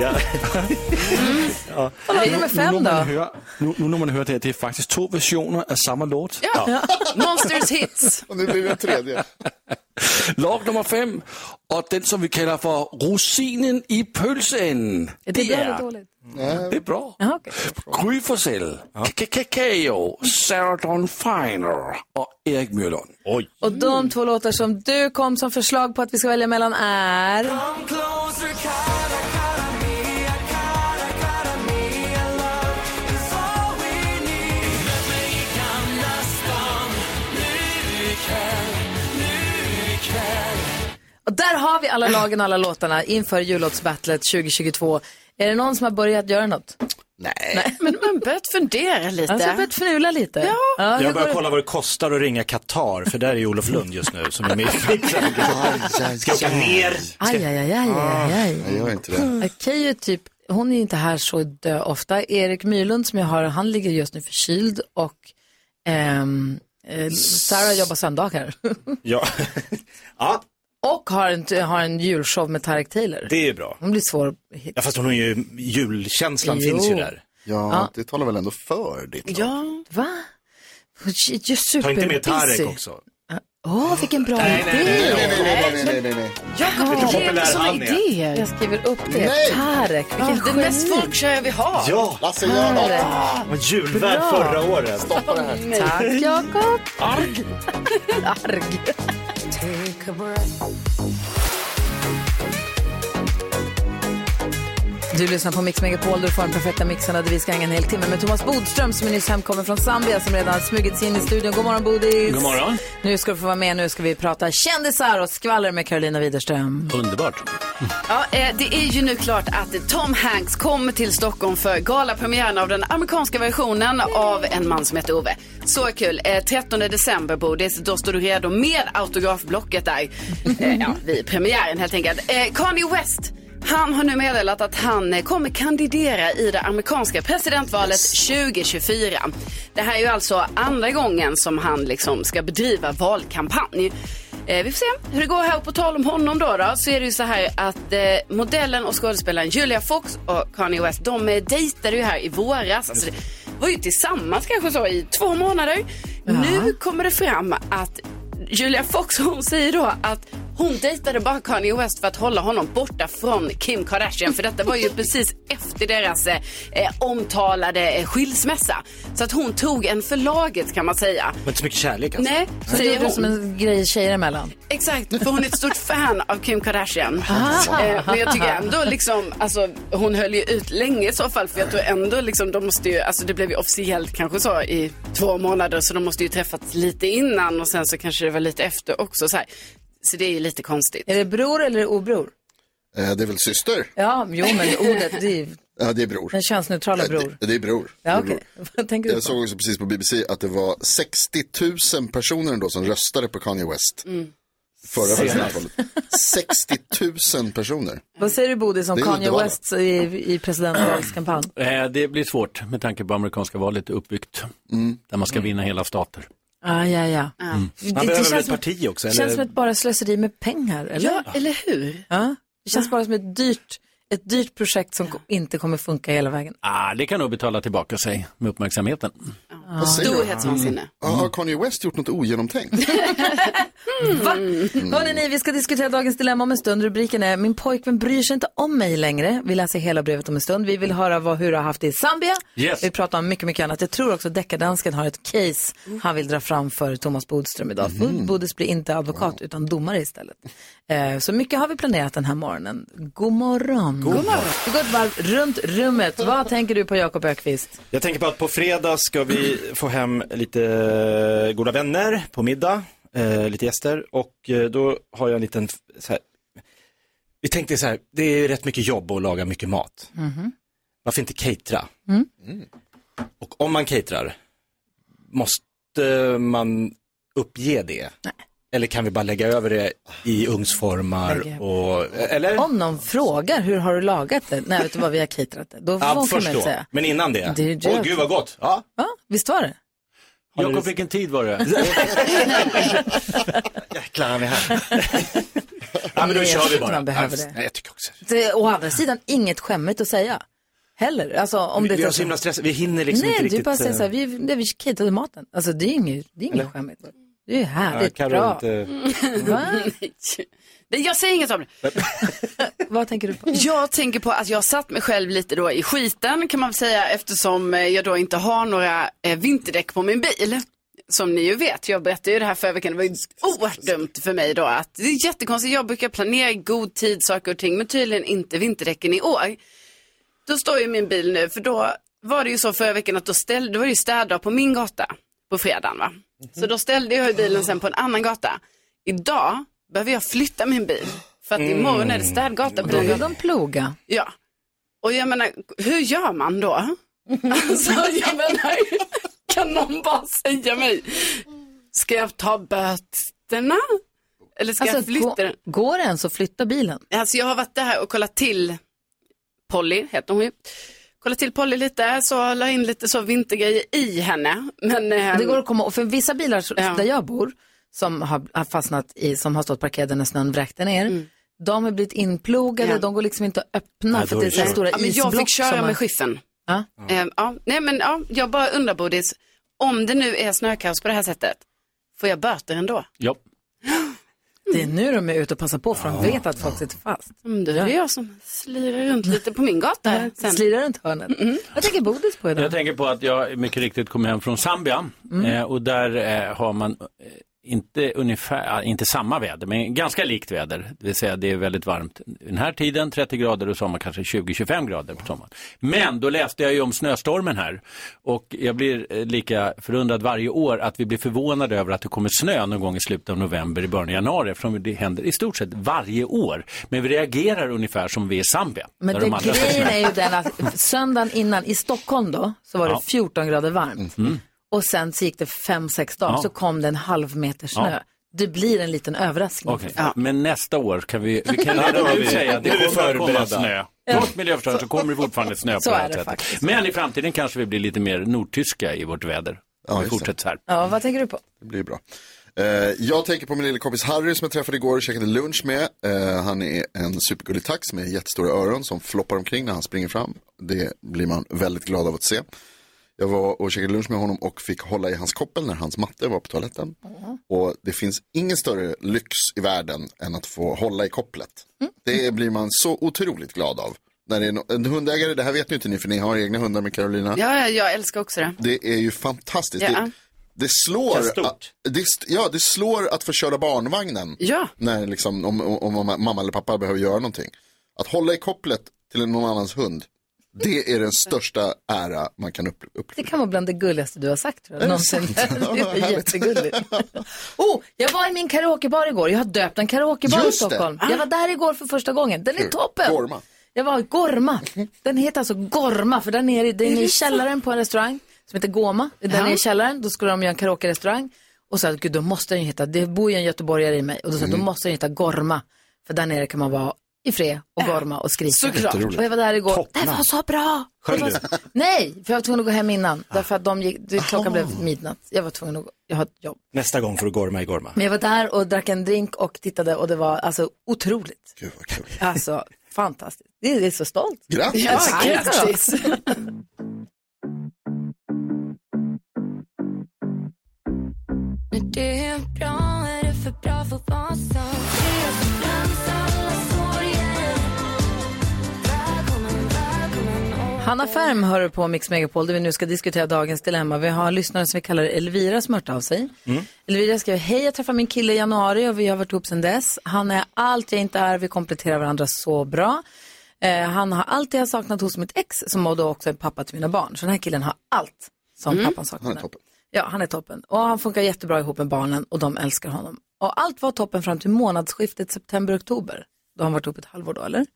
Ja. Och lag nummer fem nu, när man hör, nu, nu när man hör det här, det är faktiskt två versioner av samma låt. Ja. Monsters hits. Och nu blir det tredje. Lag nummer fem, och den som vi kallar för rosinen i pölsen. Är det bra eller dåligt? Det är bra. Jaha, okej. Gry Forssell, Kakao, Sarah Dawn Finer och Erik Myrlund. Oj. Och de två låtar som du kom som förslag på att vi ska välja mellan är... Och där har vi alla lagen och alla låtarna inför jullåtsbattlet 2022. Är det någon som har börjat göra något? Nej. Men man börjat fundera lite. Alltså, börjat fnula lite? Ja. hur Jag börjar kolla vad det kostar att ringa Qatar, för där är ju Olof Lund just nu som är med i Ska jag åka ner? Aj, aj, aj, aj, aj, aj. Jag gör inte det. Keyyo typ, hon är inte här så dö ofta. Erik Myrlund som jag har, han ligger just nu förkyld och ehm, eh, Sarah jobbar söndagar. Ja. ja, och har en, har en julshow med Tarek Taylor. det är bra. Hon blir svår att hitta. Ja, fast hon har ju, julkänslan Jo. finns ju där. Ja, Ja. det talar väl ändå för ditt lag. Ja. Va? Ju super Ta inte med Tarek också. Åh, vilken bra Nej, idé! nej, nej, nej, nej, nej, nej, nej, nej. Vet du hur populär han är? idéer. Jag skriver upp det. Nej. Tarek, vilken det mest geni. vi har. Ja, Lasse, gör något. Tarek. var julvärd Bra. förra året. Stoppa det här. Tack, Jakob. Arg. Arg. Take a breath. Du lyssnar på Mix Megapol, du får den perfekta mixen där vi ska hänga en hel timme med Thomas Bodström som är nyss hemkommen från Zambia som redan har smugit sig in i studion. God morgon Bodis! God morgon. Nu ska du få vara med, nu ska vi prata kändisar och skvaller med Carolina Widerström. Underbart. Ja, eh, det är ju nu klart att Tom Hanks kommer till Stockholm för galapremiären av den amerikanska versionen av En man som heter Ove. Så kul. Eh, 13 december, Bodis. Då står du redo med autografblocket där. Eh, ja, vid premiären helt enkelt. Eh, Kanye West. Han har nu meddelat att han eh, kommer kandidera i det amerikanska presidentvalet 2024. Det här är ju alltså andra gången som han liksom ska bedriva valkampanj. Eh, vi får se hur det går här. Och på tal om honom då, då så är det ju så här att eh, modellen och skådespelaren Julia Fox och Kanye West, de eh, dejtade ju här i våras. Alltså, det var ju tillsammans kanske så i två månader. Nu kommer det fram att Julia Fox hon säger då att hon dejtade bara Kanye West för att hålla honom borta från Kim Kardashian. För detta var ju precis efter deras eh, omtalade eh, skilsmässa. Så att hon tog en förlaget kan man säga. Men inte så mycket kärlek alltså. Nej, Så det säger du hon. som en grej tjejer emellan? Exakt, för hon är ett stort fan av Kim Kardashian. Eh, men jag tycker ändå liksom, alltså hon höll ju ut länge i så fall. För jag tror ändå liksom, de måste ju, alltså det blev ju officiellt kanske så i två månader. Så de måste ju träffats lite innan och sen så kanske det var lite efter också. Så, här. Så det är ju lite konstigt. Är det bror eller obror? Eh, Det är väl syster? Ja, jo men ordet, det är ju Ja, det är bror. den könsneutrala bror. Det, det är bror. Det Ja, är okej. bror. Vad tänker du Jag på? såg också precis på BBC att det var 60 000 personer ändå som röstade på Kanye West. Mm. Förra presidentvalet. 60 000 personer. Vad säger du Bodis om Det är Kanye. West i, i presidentvalskampanj? Eh, Det blir svårt med tanke på amerikanska valet är uppbyggt. Där man ska vinna hela stater. Ah, ja, ja. Han Det- det behöver väl ett parti också? Det Eller? känns som ett bara slöseri med pengar, eller? Ja, eller hur? Ja. Det känns bara som ett dyrt, ett dyrt projekt som inte kommer funka hela vägen. Ah, det kan nog betala tillbaka sig med uppmärksamheten. Du? Storhetsvansinne. Ja, Har Kanye West gjort något ogenomtänkt? Va? Hörrni, ni, vi ska diskutera dagens dilemma om en stund. Rubriken är Min pojkvän bryr sig inte om mig längre. Vi läser hela brevet om en stund. Vi vill höra vad, hur du har haft det i Zambia. Yes. Vi pratar om mycket, mycket annat. Jag tror också att deckardansken har ett case han vill dra fram för Thomas Bodström idag. För Bodis blir inte advokat utan domare istället. Eh, så mycket har vi planerat den här morgonen. God morgon. God morgon. Vi går ett varv runt rummet. Vad tänker du på Jakob Ökvist? Jag tänker på att på fredag ska vi få hem lite eh, goda vänner på middag, eh, lite gäster och eh, då har jag en liten, så här, vi tänkte så här, det är rätt mycket jobb att laga mycket mat. Varför inte catera? Mm. Och om man caterar, måste man uppge det? Eller kan vi bara lägga över det i ugnsformar och, eller? Om någon frågar hur har du lagat det? Nej, vet du vad vi har caterat det. Då får Ja, först då. säga. Men innan det? Åh det. gud vad gott! Ja. Ja, visst var det? Jakob, vilken tid var det? Jäklar, han är här. ja, men då Nej, kör vi bara. man behöver det. Nej, jag tycker också. Det å andra sidan inget skämmigt att säga. Heller. Alltså, om Vi, det vi har så himla stress, vi hinner liksom Nej, inte du riktigt. bara säger eh, så här, vi, det, vi caterade maten. Alltså det är inget, det är inget skämmigt. Det är ja, härligt, Karo bra. inte... Va? Nej, Jag säger inget om det. Vad tänker du på? Jag tänker på att jag satt mig själv lite då i skiten kan man väl säga eftersom eh, jag då inte har några eh, vinterdäck på min bil. Som ni ju vet, jag berättade ju det här förra veckan, det var ju oerhört dumt för mig då att det är jättekonstigt, jag brukar planera i god tid saker och ting men tydligen inte vinterdäcken i år. Då står ju min bil nu, för då var det ju så förra veckan att då, ställde, då var det ju städdag på min gata på fredagen va. Så då ställde jag bilen sen på en annan gata. Idag behöver jag flytta min bil för att imorgon är det städgata på Då vill de ploga. Ja. Och jag menar, hur gör man då? Alltså, jag menar, kan någon bara säga mig, ska jag ta böterna? Eller ska Alltså, jag flytta den? går det ens att flytta bilen? Alltså jag har varit där och kollat till Polly, heter hon ju. Kollat till Polly lite, så la in lite så vintergrejer i henne. Men, ehm, Det går att komma, och för vissa bilar så- Ja. där jag bor, som har, fastnat i, som har stått parkerade när snön vräkte ner, de har blivit inplogade, Ja. de går liksom inte att öppna Nej, för att det är så här stora ja, men jag fick köra med skiffen. Ja. Ehm, ja. Nej men ja, jag bara undrar Bodis, om det nu är snökaos på det här sättet, får jag böter ändå? Ja. Det är nu de är ute och passar på för de vet att folk sitter fast. Mm, det är jag som slirar runt lite på min gata. här sen. Slirar runt hörnet. Vad tänker Bodis på idag? Jag tänker på att jag mycket riktigt kom hem från Zambia eh, och där eh, har man eh, inte ungefär, inte samma väder, men ganska likt väder. Det vill säga det är väldigt varmt den här tiden, 30 grader och sommar kanske 20-25 grader på sommaren. Men då läste jag ju om snöstormen här och jag blir eh, lika förundrad varje år att vi blir förvånade över att det kommer snö någon gång i slutet av november, i början av januari, eftersom det händer i stort sett varje år. Men vi reagerar ungefär som vi är i Zambia. Men det, de grejen är ju den att söndagen innan i Stockholm då så var det Ja. 14 grader varmt. Mm. Och sen så gick det 5-6 dagar Ja. så kom det en halv meter snö. Ja. Det blir en liten överraskning. Okej, Men nästa år kan vi, vi kan Ja, redan nu säga att det kommer att komma snö. Ja. Trots miljöförstöring så kommer det fortfarande snö på Så det är här sättet. faktiskt. Men i framtiden kanske vi blir lite mer nordtyska i vårt väder. Om vi fortsätter så här. Ja, vad tänker du på? Det blir bra. Eh, jag tänker på min lilla kompis Harry som jag träffade igår och käkade lunch med. Eh, han är en supergullig tax med jättestora öron som floppar omkring när han springer fram. Det blir man väldigt glad av att se. Jag var och käkade lunch med honom och fick hålla i hans koppel när hans matte var på toaletten. Och det finns ingen större lyx i världen än att få hålla i kopplet. Det blir man så otroligt glad av. När det är no- en hundägare, det här vet ju inte ni för ni har egna hundar med Carolina. Ja, ja, jag älskar också det. Det är ju fantastiskt. Ja. Det, det slår, stort. det, ja, det slår att få köra barnvagnen. Ja. När liksom, om, om, om mamma eller pappa behöver göra någonting. Att hålla i kopplet till någon annans hund. Det är den största ära man kan upp, Det uppleva. kan vara bland det gulligaste du har sagt tror Är jag. Någonsin. Det är jättegulligt. Oh, jag var i min karaokebar igår. Jag har döpt en karaokebar i Just det. Stockholm. Jag var där igår för första gången. Den är toppen. Gorma. Jag var i Gorma. Den heter alltså Gorma för där nere, den är i källaren på en restaurang som heter Goma. Den är i källaren, då skulle de göra en karaoke-restaurang. Och så att gud, då måste den ju heta, det bor ju en göteborgare i mig. Och då sa jag, då måste den heta Gorma. För där nere kan man vara i fred och gorma och skrika. Såklart. Och jag var där igår. Toppnamn. Det var så bra. Sjöng var du? Nej, för jag var tvungen att gå hem innan. Därför att de gick, det, klockan blev midnatt. Jag var tvungen att gå, jag har ett jobb. Nästa gång får du gorma i gorma. Men jag var där och drack en drink och tittade och det var alltså otroligt. Gud vad kul. Alltså fantastiskt. Det är, det är så stolt. Grattis! Ja, grattis. Det är bra, är det för bra för att vara Hanna Färm hör på Mix Megapol där vi nu ska diskutera dagens dilemma. Vi har en lyssnare som vi kallar Elvira som hört av sig. Elvira skriver, hej jag träffade min kille i januari och vi har varit ihop sedan dess. Han är allt jag inte är, vi kompletterar varandra så bra. Eh, han har allt jag har saknat hos mitt ex som då också är pappa till mina barn. Så den här killen har allt som pappan saknade. Han är toppen. Ja, han är toppen. Och han funkar jättebra ihop med barnen och de älskar honom. Och allt var toppen fram till månadsskiftet september-oktober. Då har han varit ihop ett halvår då, eller?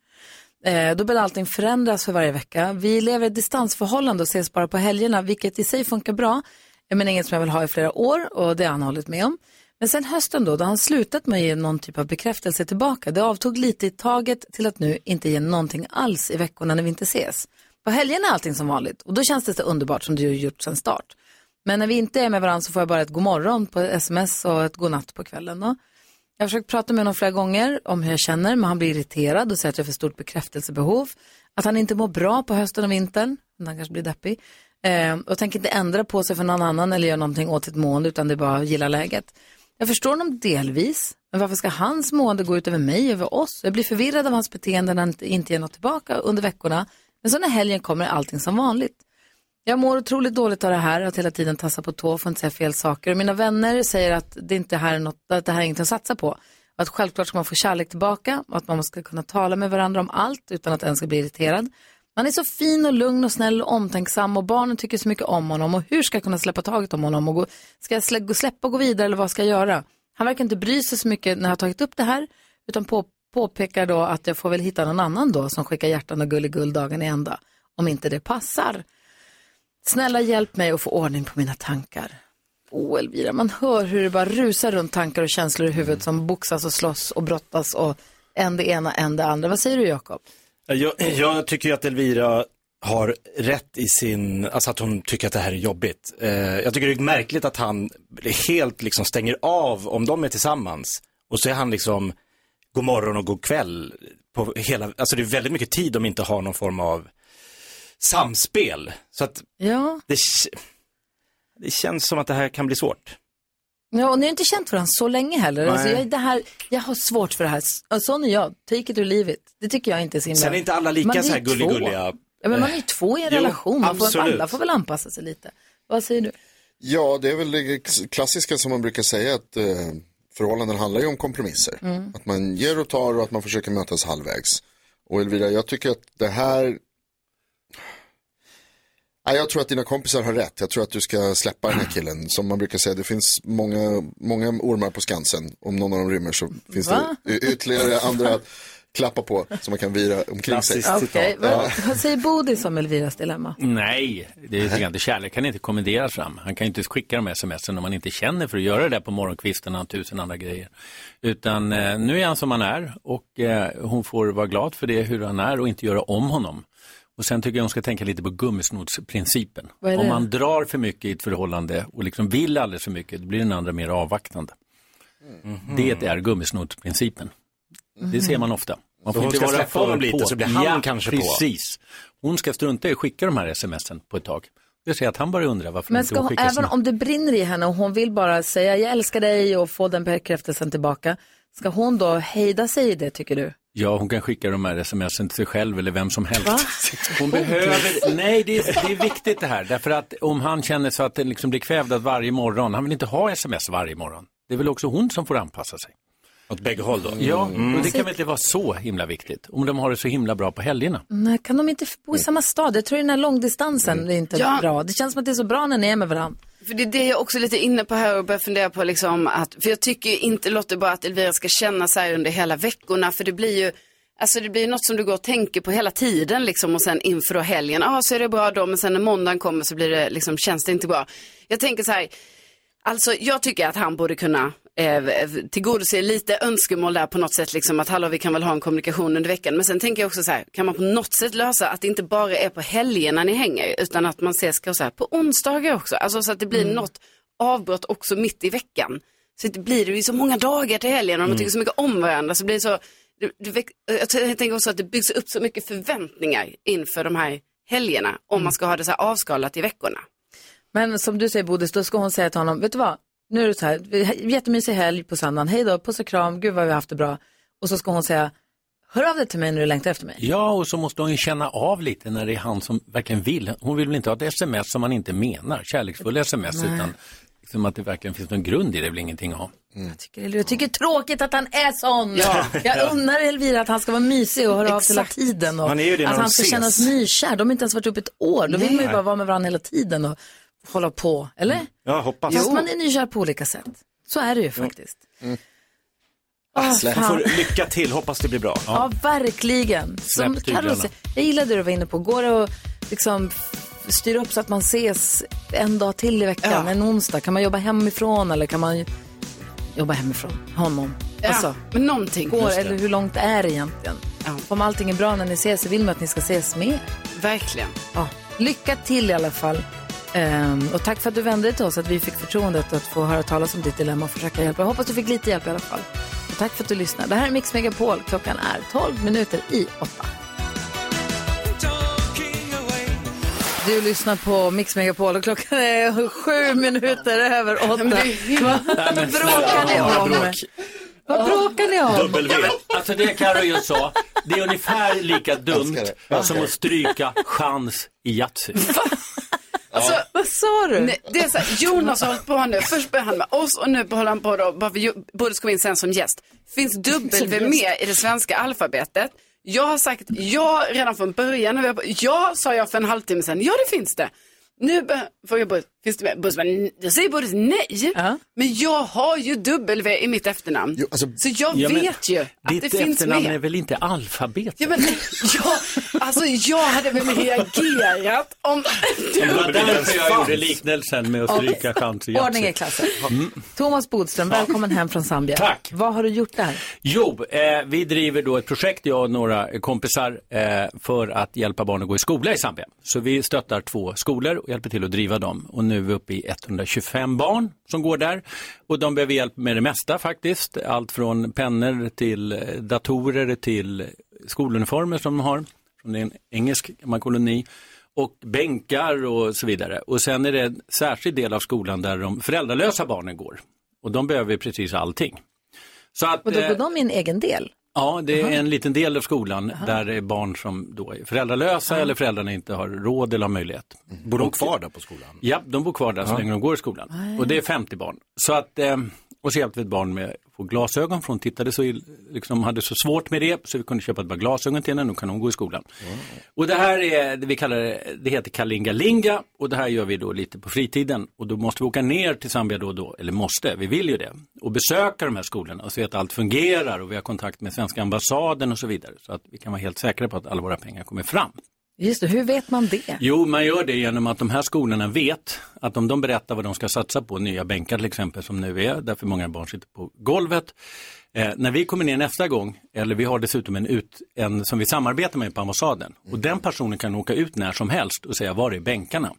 Eh, då började allting förändras för varje vecka. Vi lever i ett distansförhållande och ses bara på helgerna, vilket i sig funkar bra. Men inget som jag vill ha i flera år och det har han hållit med om. Men sen hösten då, då har han slutat med att ge någon typ av bekräftelse tillbaka. Det avtog lite i taget till att nu inte ge någonting alls i veckorna när vi inte ses. På helgen är allting som vanligt och då känns det så underbart som det har gjort sedan start. Men när vi inte är med varandra så får jag bara ett god morgon på sms och ett god natt på kvällen. Då. Jag har försökt prata med honom flera gånger om hur jag känner, men han blir irriterad och säger att jag har för stort bekräftelsebehov. Att han inte mår bra på hösten och vintern, men han kanske blir deppig. Eh, och tänker inte ändra på sig för någon annan eller göra någonting åt sitt mående, utan det är bara att gilla läget. Jag förstår honom delvis, men varför ska hans mående gå ut över mig, över oss? Jag blir förvirrad av hans beteende när han inte- inte ger något tillbaka under veckorna. Men så när helgen kommer är allting som vanligt. Jag mår otroligt dåligt av det här, att hela tiden tassa på tå, får inte säga fel saker. Och mina vänner säger att det inte här är något, att det här är inget att satsa på. Att självklart ska man få kärlek tillbaka och att man ska kunna tala med varandra om allt utan att en ska bli irriterad. Man är så fin och lugn och snäll och omtänksam och barnen tycker så mycket om honom och hur ska jag kunna släppa taget om honom och gå, ska jag slä, gå- släppa och gå vidare eller vad ska jag göra? Han verkar inte bry sig så mycket när jag har tagit upp det här utan på, påpekar då att jag får väl hitta någon annan då som skickar hjärtan och gulligull dagen i ända om inte det passar. Snälla hjälp mig att få ordning på mina tankar. Åh Elvira, man hör hur det bara rusar runt tankar och känslor i huvudet som boxas och slåss och brottas och en det ena, en det andra. Vad säger du Jakob? Jag, jag tycker ju att Elvira har rätt i sin, alltså att hon tycker att det här är jobbigt. Eh, jag tycker det är märkligt att han helt liksom stänger av om de är tillsammans. Och så är han liksom god morgon och god kväll på hela, alltså det är väldigt mycket tid de inte har någon form av samspel. Så att Ja, det, det känns som att det här kan bli svårt. Ja, och ni har inte känt varandra så länge heller. Alltså, Nej. jag, det här, jag har svårt för det här. Och Sån är jag. Take it or leave it. Det tycker jag inte är så himla... Sen är inte alla lika Man så här gulligulliga. Ja, men man är ju två i en Jo, relation. Man får, alla får väl anpassa sig lite. Vad säger du? Ja, det är väl det klassiska som man brukar säga att eh, förhållanden handlar ju om kompromisser. Mm. Att man ger och tar och att man försöker mötas halvvägs. Och Elvira, jag tycker att det här... Nej, jag tror att dina kompisar har rätt. Jag tror att du ska släppa den här killen. Som man brukar säga, det finns många, många ormar på Skansen. Om någon av dem rymmer så finns Va? det ytterligare andra att klappa på som man kan vira omkring sig. Okej, vad, vad säger Bodis om Elviras dilemma? Nej, det är lite grann, kärlek kan inte kommenderas fram. Han kan ju inte skicka de smsen om man inte känner för att göra det där på morgonkvisten och tusen andra grejer. Utan eh, nu är han som han är och eh, hon får vara glad för det, hur han är och inte göra om honom. Och sen tycker jag hon ska tänka lite på gummisnodsprincipen. Om man drar för mycket i ett förhållande och liksom vill alldeles för mycket, då blir den andra mer avvaktande. Det är gummisnodsprincipen. Det ser man ofta. Man Så hon ska släppa honom för lite så blir han kanske på. precis. Hon ska strunta i att skicka de här smsen på ett tag. Jag ser att han börjar undra varför Men inte ska hon hon, även sina... om det brinner i henne och hon vill bara säga jag älskar dig och få den bekräftelsen tillbaka. Ska hon då hejda sig i det tycker du? Ja, hon kan skicka de här smsen till sig själv eller vem som helst. Va? Hon behöver, nej det är, det är viktigt det här. Därför att om han känner så att det liksom blir kvävdat varje morgon, han vill inte ha sms varje morgon. Det är väl också hon som får anpassa sig. Åt bägge håll då? Ja, Mm. och det kan väl inte vara så himla viktigt. Om de har det så himla bra på helgerna. Nej, kan de inte bo i samma stad? Jag tror den här långdistansen är inte Ja. bra. Det känns som att det är så bra när ni är med varandra. För det är det jag också är lite inne på här och börjar fundera på liksom att, för jag tycker inte Lotte bara att Elvira ska känna så här under hela veckorna, för det blir ju, alltså det blir något som du går och tänker på hela tiden liksom och sen inför då helgen, ja ah, så är det bra då, men sen när måndagen kommer så blir det liksom, känns det inte bra. Jag tänker så här, Alltså jag tycker att han borde kunna eh, tillgodose lite önskemål där på något sätt, liksom att hallå vi kan väl ha en kommunikation under veckan. Men sen tänker jag också så här, kan man på något sätt lösa att det inte bara är på helgerna ni hänger, utan att man ses så här, på onsdagar också. Alltså så att det blir något avbrott också mitt i veckan. Så det blir det ju så många dagar till helgen och man Mm. tycker så mycket om varandra så blir det så, det, det, jag tänker också att det byggs upp så mycket förväntningar inför de här helgerna om man ska ha det så här avskalat i veckorna. Men som du säger Bodis, då ska hon säga till honom, vet du vad, nu är det så här, vi- jättemysig helg på söndagen, hej då, puss och kram, gud vad vi har haft det bra. Och så ska hon säga, hör av dig till mig när du längtar efter mig. Ja, och så måste hon ju känna av lite när det är han som verkligen vill. Hon vill väl inte ha ett sms som man inte menar, kärleksfulla sms, Nej. utan liksom att det verkligen finns någon grund i det, är väl ingenting att ha. Tycker- Jag tycker det är tråkigt att han är sån. Ja. Jag Ja. unnar Elvira att han ska vara mysig och höra av sig hela Exakt. tiden. Och Man är ju det när att han ska ses. kännas nykär. De har inte ens varit uppe ett år. Då vill man ju bara vara med varandra hela tiden och hålla på. Eller? Jag hoppas. Fast man är nykär på olika sätt. Så är det ju faktiskt. Ah, Släpp. fan. Får lycka till, hoppas det blir bra. Ja, verkligen. Som Släpp säger, jag gillade det du var inne på. Går det att liksom styra upp så att man ses en dag till i veckan, en onsdag? Kan man jobba hemifrån eller kan man jobba hemifrån honom? Alltså, Ja, men någonting. Går, eller hur långt är det egentligen? Om allting är bra när ni ses så vill man att ni ska ses mer. Verkligen. Ja. Lycka till i alla fall. Ehm, och tack för att du vände dig till oss, att vi fick förtroendet att få höra talas om ditt dilemma och försöka hjälpa. Jag hoppas du fick lite hjälp i alla fall. Och tack för att du lyssnar. Det här är Mix Megapol. Klockan är 12 minuter i 8. Du lyssnar på Mix Megapol och klockan är sju minuter över åtta. Vad bråkar ni om? Vad bråkar ni om? W. Alltså det Carro just sa, det är ungefär lika dumt som att stryka chans i Yatzy. Alltså, Vad sa du? Nej, det är så här, Jonas har hållit på nu. Först började han med oss och nu håller han på då, bara för kom in sen som gäst. Finns W med i det svenska alfabetet? Jag har sagt ja redan från början. Ja, sa jag för en halvtimme sedan. Ja, det finns det. Nu frågar jag finns det med? Bodis bara, "N- då säger Bodis nej. Men jag har ju W i mitt efternamn. Så jag Ja, vet ju att Ditt det finns efternamn med. är väl inte alfabet? Ja, men, ja, alltså jag hade väl reagerat om... Det var därför jag gjorde liknelsen med att stryka chans i Yatzy. Ordning i klassen. Mm. Thomas Bodström, välkommen hem från Zambia. Tack. Vad har du gjort där? Jo, eh, vi driver då ett projekt, jag och några kompisar, eh, för att hjälpa barn att gå i skola i Zambia. Så vi stöttar två skolor och hjälper till att driva dem. Och nu uppe i 125 barn som går där. Och de behöver hjälp med det mesta faktiskt. Allt från pennor till eh, datorer till skoluniformer som de har. Från en engelsk koloni. Och bänkar och så vidare. Och sen är det en särskild del av skolan där de föräldralösa barnen går. och de behöver precis allting. Så att, Och då eh, går de i en egen del? Ja, det är en liten del av skolan där det är barn som då är föräldralösa eller föräldrarna inte har råd eller har möjlighet. Bor de kvar där på skolan? Ja, de bor kvar där så länge de går i skolan. Och det är 50 barn. Så att, eh, och så hjälpte vi ett barn med få glasögon för hon tittade så, liksom hade så svårt med det så vi kunde köpa ett par glasögon till henne, nu kan hon gå i skolan. Och det här är, det vi kallar det, det heter Kalingalinga och det här gör vi då lite på fritiden och då måste vi åka ner till Zambia då och då, eller måste, vi vill ju det, och besöka de här skolorna och se att allt fungerar och vi har kontakt med svenska ambassaden och så vidare så att vi kan vara helt säkra på att alla våra pengar kommer fram. Just det, hur vet man det? Jo, man gör det genom att de här skolorna vet att om de berättar vad de ska satsa på, nya bänkar till exempel som nu är, därför många barn sitter på golvet. Eh, när vi kommer ner nästa gång, eller vi har dessutom en, ut, en som vi samarbetar med på ambassaden, och den personen kan åka ut när som helst och säga var är bänkarna?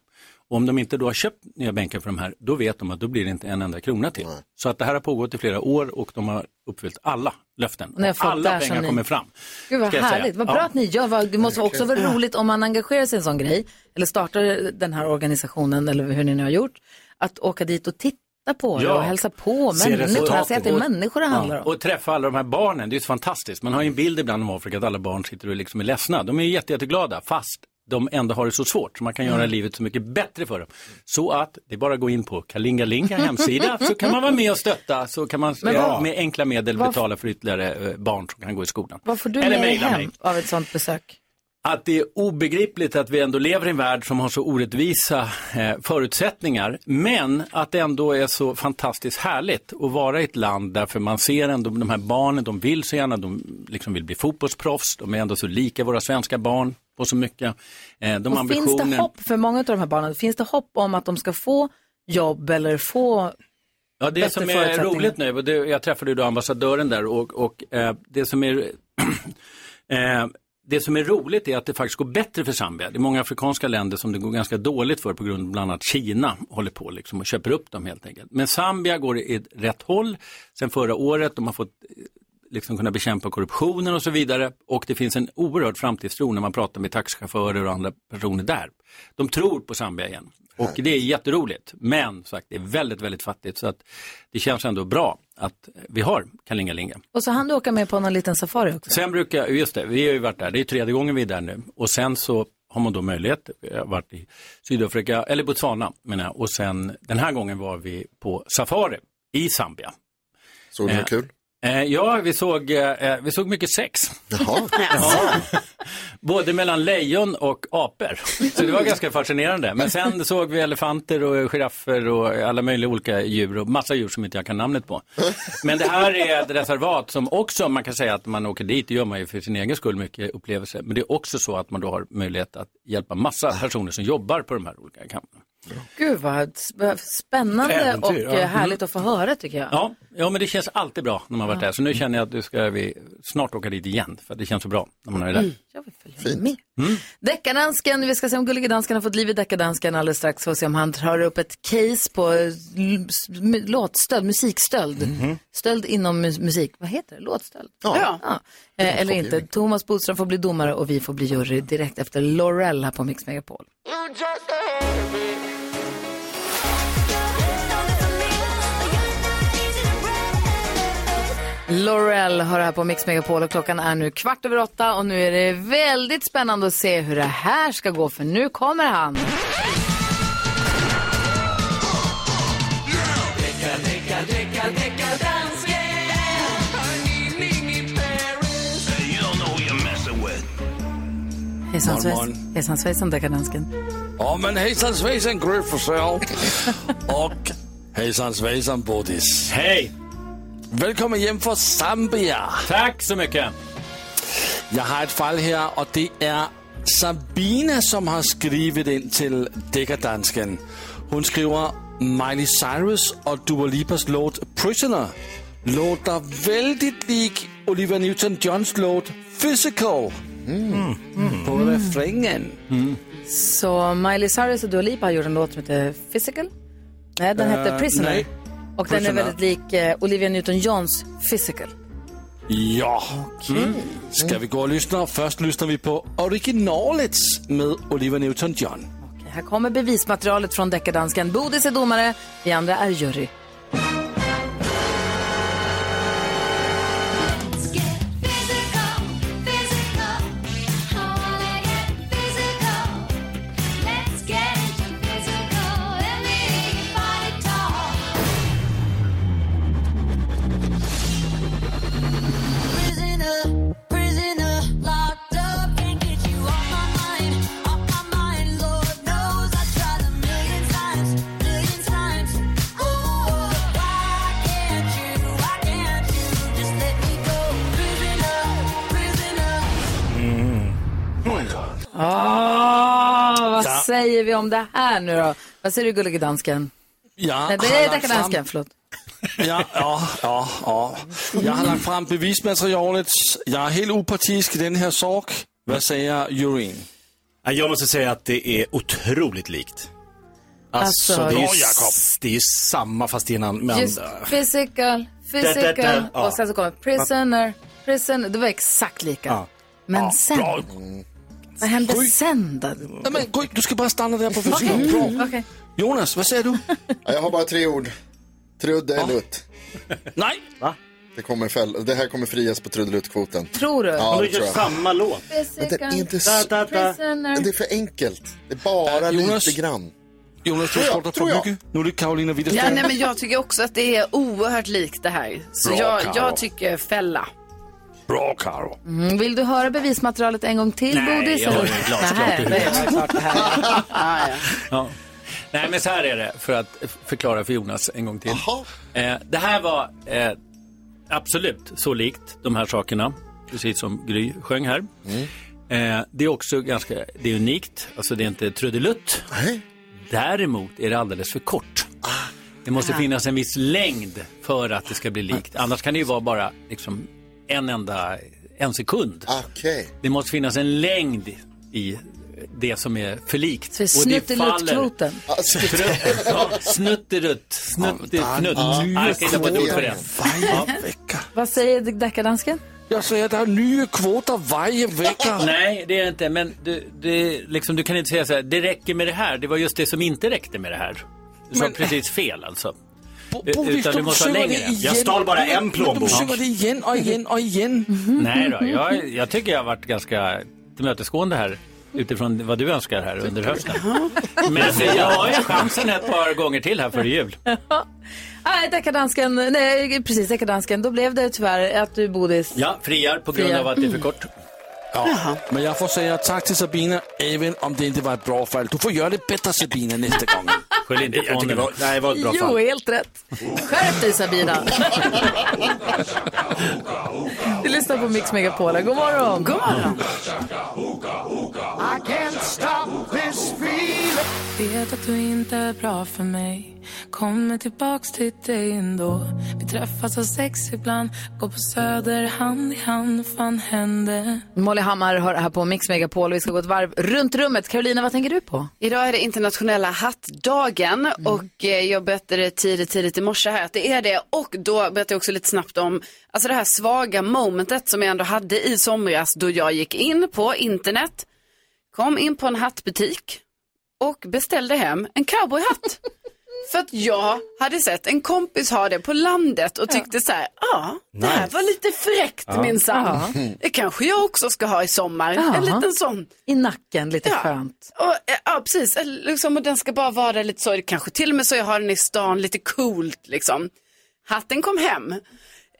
Och om de inte då har köpt nya bänkar för de här, då vet de att då blir det inte en enda krona till. Så att det här har pågått i flera år och de har uppfyllt alla löften. Fått alla pengar ni- kommer fram. Gud vad härligt, vad Ja. bra att ni gör. Det måste också vara roligt om man engagerar sig i en sån grej, eller startar den här organisationen eller hur ni nu har gjort, att åka dit och titta på det Ja. och hälsa på människorna, se att det är människor det handlar om. Och träffa alla de här barnen, det är ju så fantastiskt. Man har ju en bild ibland om Afrika att alla barn sitter och liksom är ledsna. De är ju jätte, jätteglada, fast de ändå har det så svårt. Så man kan göra Mm. livet så mycket bättre för dem. Så att det är bara att gå in på Kalingalinga hemsida så kan man vara med och stötta. Så kan man vad- med enkla medel betala för ytterligare eh, barn som kan gå i skolan. Vad får du Eller med dig hem mig. av ett sånt besök? Att det är obegripligt att vi ändå lever i en värld som har så orättvisa eh, förutsättningar. Men att det ändå är så fantastiskt härligt att vara i ett land därför man ser ändå de här barnen, de vill så gärna, de liksom vill bli fotbollsproffs, de är ändå så lika våra svenska barn på så mycket. Eh, de Och ambitioner... finns det hopp för många av de här barnen? Finns det hopp om att de ska få jobb eller få Ja, det som är roligt nu, och det, jag träffade ju då ambassadören där och, och eh, det som är eh, det som är roligt är att det faktiskt går bättre för Zambia. Det är många afrikanska länder som det går ganska dåligt för på grund av bland annat Kina håller på liksom och köper upp dem helt enkelt. Men Zambia går i rätt håll sen förra året. De har fått eh, liksom kunna bekämpa korruptionen och så vidare. Och det finns en oerhörd framtidstro när man pratar med taxichaufförer och andra personer där. De tror på Zambia igen. Och det är jätteroligt. Men sagt, det är väldigt, väldigt fattigt. Så att det känns ändå bra att vi har Kalingalinga. Och så hann du åka med på någon liten safari också? Sen brukar, just det, vi har ju varit där, det är tredje gången vi är där nu. Och sen så har man då möjlighet, vi har varit i Sydafrika, eller Botswana menar jag. Och sen den här gången var vi på safari i Zambia. Såg ni något kul? Eh, ja, vi såg, eh, vi såg mycket sex. Jaha. Ja. Både mellan lejon och apor. Så det var ganska fascinerande. Men sen såg vi elefanter och giraffer och alla möjliga olika djur och massa djur som inte jag kan namnet på. Men det här är ett reservat som också, man kan säga att man åker dit, det gör man ju för sin egen skull, mycket upplevelser. Men det är också så att man då har möjlighet att hjälpa massa personer som jobbar på de här olika kamperna. Gud vad sp- spännande Äventyr, och ja. eh, härligt att få höra tycker jag. Ja, ja, men det känns alltid bra när man varit Ja. där. Så nu känner jag att nu ska vi snart åka dit igen, för det känns så bra när man är där. Mm. Jag vill följa med. Deckardansken, vi ska se om Gullige Dansken har fått liv i Deckardansken alldeles strax. Får se om han tar upp ett case på eh, låtstöld, musikstöld. Stöld inom mus- musik, vad heter det? Låtstöld? Ja. Eh, eller inte. Thomas Bodström får bli domare och vi får bli jury direkt efter Laurel här på Mix Megapol. Laurel har det här på Mix Megapol och klockan är nu kvart över åtta och nu är det väldigt spännande att se hur det här ska gå för nu kommer han. Hejsan hejsan svejsan deckardansken. Ja, men hejsan svejsan Gry Forssell. och hejsan svejsan Bodis. Hej! Välkommen hem från Zambia. Tack så mycket. Jag har ett fall här och det är Sabina som har skrivit in till Deckardansken. Hon skriver Miley Cyrus och Dua Lipas låt Prisoner låter väldigt lik Olivia Newton-Johns låt Physical. På refrängen. Så Miley Cyrus och Dua Lipa har gjort en låt som heter Physical. Nej, den Eh, hette Prisoner. nej. Och den är väldigt lik eh, Olivia Newton-Johns Physical. Ja. Mm. Ska vi gå och lyssna? Först lyssnar vi på originalet med Olivia Newton-John. Här kommer bevismaterialet från deckardansken. Bodis är domare, vi andra är jury. Säger vi om det här nu då? Vad säger du gullige dansken? Ja, Nej, det är fram- förlåt. Ja, ja, ja, ja. Jag har lagt fram bevismaterialet. Jag är helt opartisk i den här sak. Vad säger juryn? Ja, Jag måste säga att det är otroligt likt. Alltså, Alltså- det, är ju, det är ju samma fast innan. Men, Just physical, physical där. Ja. och sen så kommer prisoner, prisoner. Det var exakt lika. Ja. Men Ja, sen, bra. Vad hände sen då? Nej, men, Gry, du ska bara stanna där på Okej, physical. Bra. okej. Jonas, vad säger du? Ja, Jag har bara tre ord. Trudelutt. Nej. Va? Det, kommer fäll... det här kommer frias på trudeluttkvoten. Tror du? Ja, det tror jag. samma låt. Men det är inte så... Physical, prisoner. Det är för enkelt. Det är bara Äh, Jonas? lite grann. Jonas, du Tror jag, pratar för tror jag. mycket. Nu är det Karolina Ja, nej, men jag tycker också att det är oerhört likt det här. Så Bra, jag, jag tycker fälla. Bra, Karo. Mm, vill du höra bevismaterialet en gång till, Nej, Bodis? jag har det glasklart Nej, i det huvudet. Ah, ja. Nej, men så här är det, för att förklara för Jonas en gång till. Eh, det här var eh, absolut så likt de här sakerna, precis som Gry sjöng här. Eh, det är också ganska det är unikt, alltså det är inte trudelutt. Däremot är det alldeles för kort. Det måste finnas en viss längd för att det ska bli likt. Annars kan det ju vara bara liksom en enda, en sekund. Okej. Det måste finnas en längd i det som är för likt. Så ja, Snutterutt, Ja, jag ska hitta på ett ord för det. Ja. Vad säger deckardansken? Jag säger att det är nya kvoter varje vecka. Nej, det är det inte. Men du, det, liksom, du kan inte säga så här, det räcker med det här. Det var just det som inte räckte med det här. Du sa precis fel alltså. Bodis, Utan du måste ha sjunger längre. det igen. Jag stal bara en plånbok. Du sjunger det igen och igen och igen. Nej då, jag, jag tycker jag har varit ganska tillmötesgående här. Utifrån vad du önskar här under hösten. Men jag har ju chansen ett par gånger till här före jul. Nej, deckardansken, nej precis deckardansken. Då blev det tyvärr att du Bodis. Ja, friar på grund Friar. av att det är för kort. Ja, men jag får säga tack till Sabina, även om det inte var ett bra fall. Du får göra det bättre Sabina nästa gång. Skyll inte ifrån dig. var, nej, det var ett bra Jo, fall. helt rätt. Skärp dig Sabina. Du lyssnar på Mix Megapol. God morgon. God morgon. Vet att du inte är bra för mig. Kommer tillbaks till dig ändå. Vi träffas av sex ibland. Går på söder hand i hand Fan hände? Molly Hammar har det här på Mix Megapol. Och vi ska gå ett varv runt rummet. Carolina, vad tänker du på? Idag är det internationella hattdagen. Och eh, jag berättade tidigt, tidigt i morse här att det är det. Och då berättade jag också lite snabbt om alltså det här svaga momentet som jag ändå hade i somras då jag gick in på internet, kom in på en hattbutik och beställde hem en cowboyhatt. För att jag hade sett en kompis ha det på landet och tyckte så här, ja, det här Nice. var lite fräckt Ja. minsann. Ja. Det kanske jag också ska ha i sommar, Ja. en liten sån. I nacken, lite Ja. skönt. Och, eh, ja, precis. Eller Liksom, och den ska bara vara lite så, kanske till och med så jag har den i stan, lite coolt liksom. Hatten kom hem.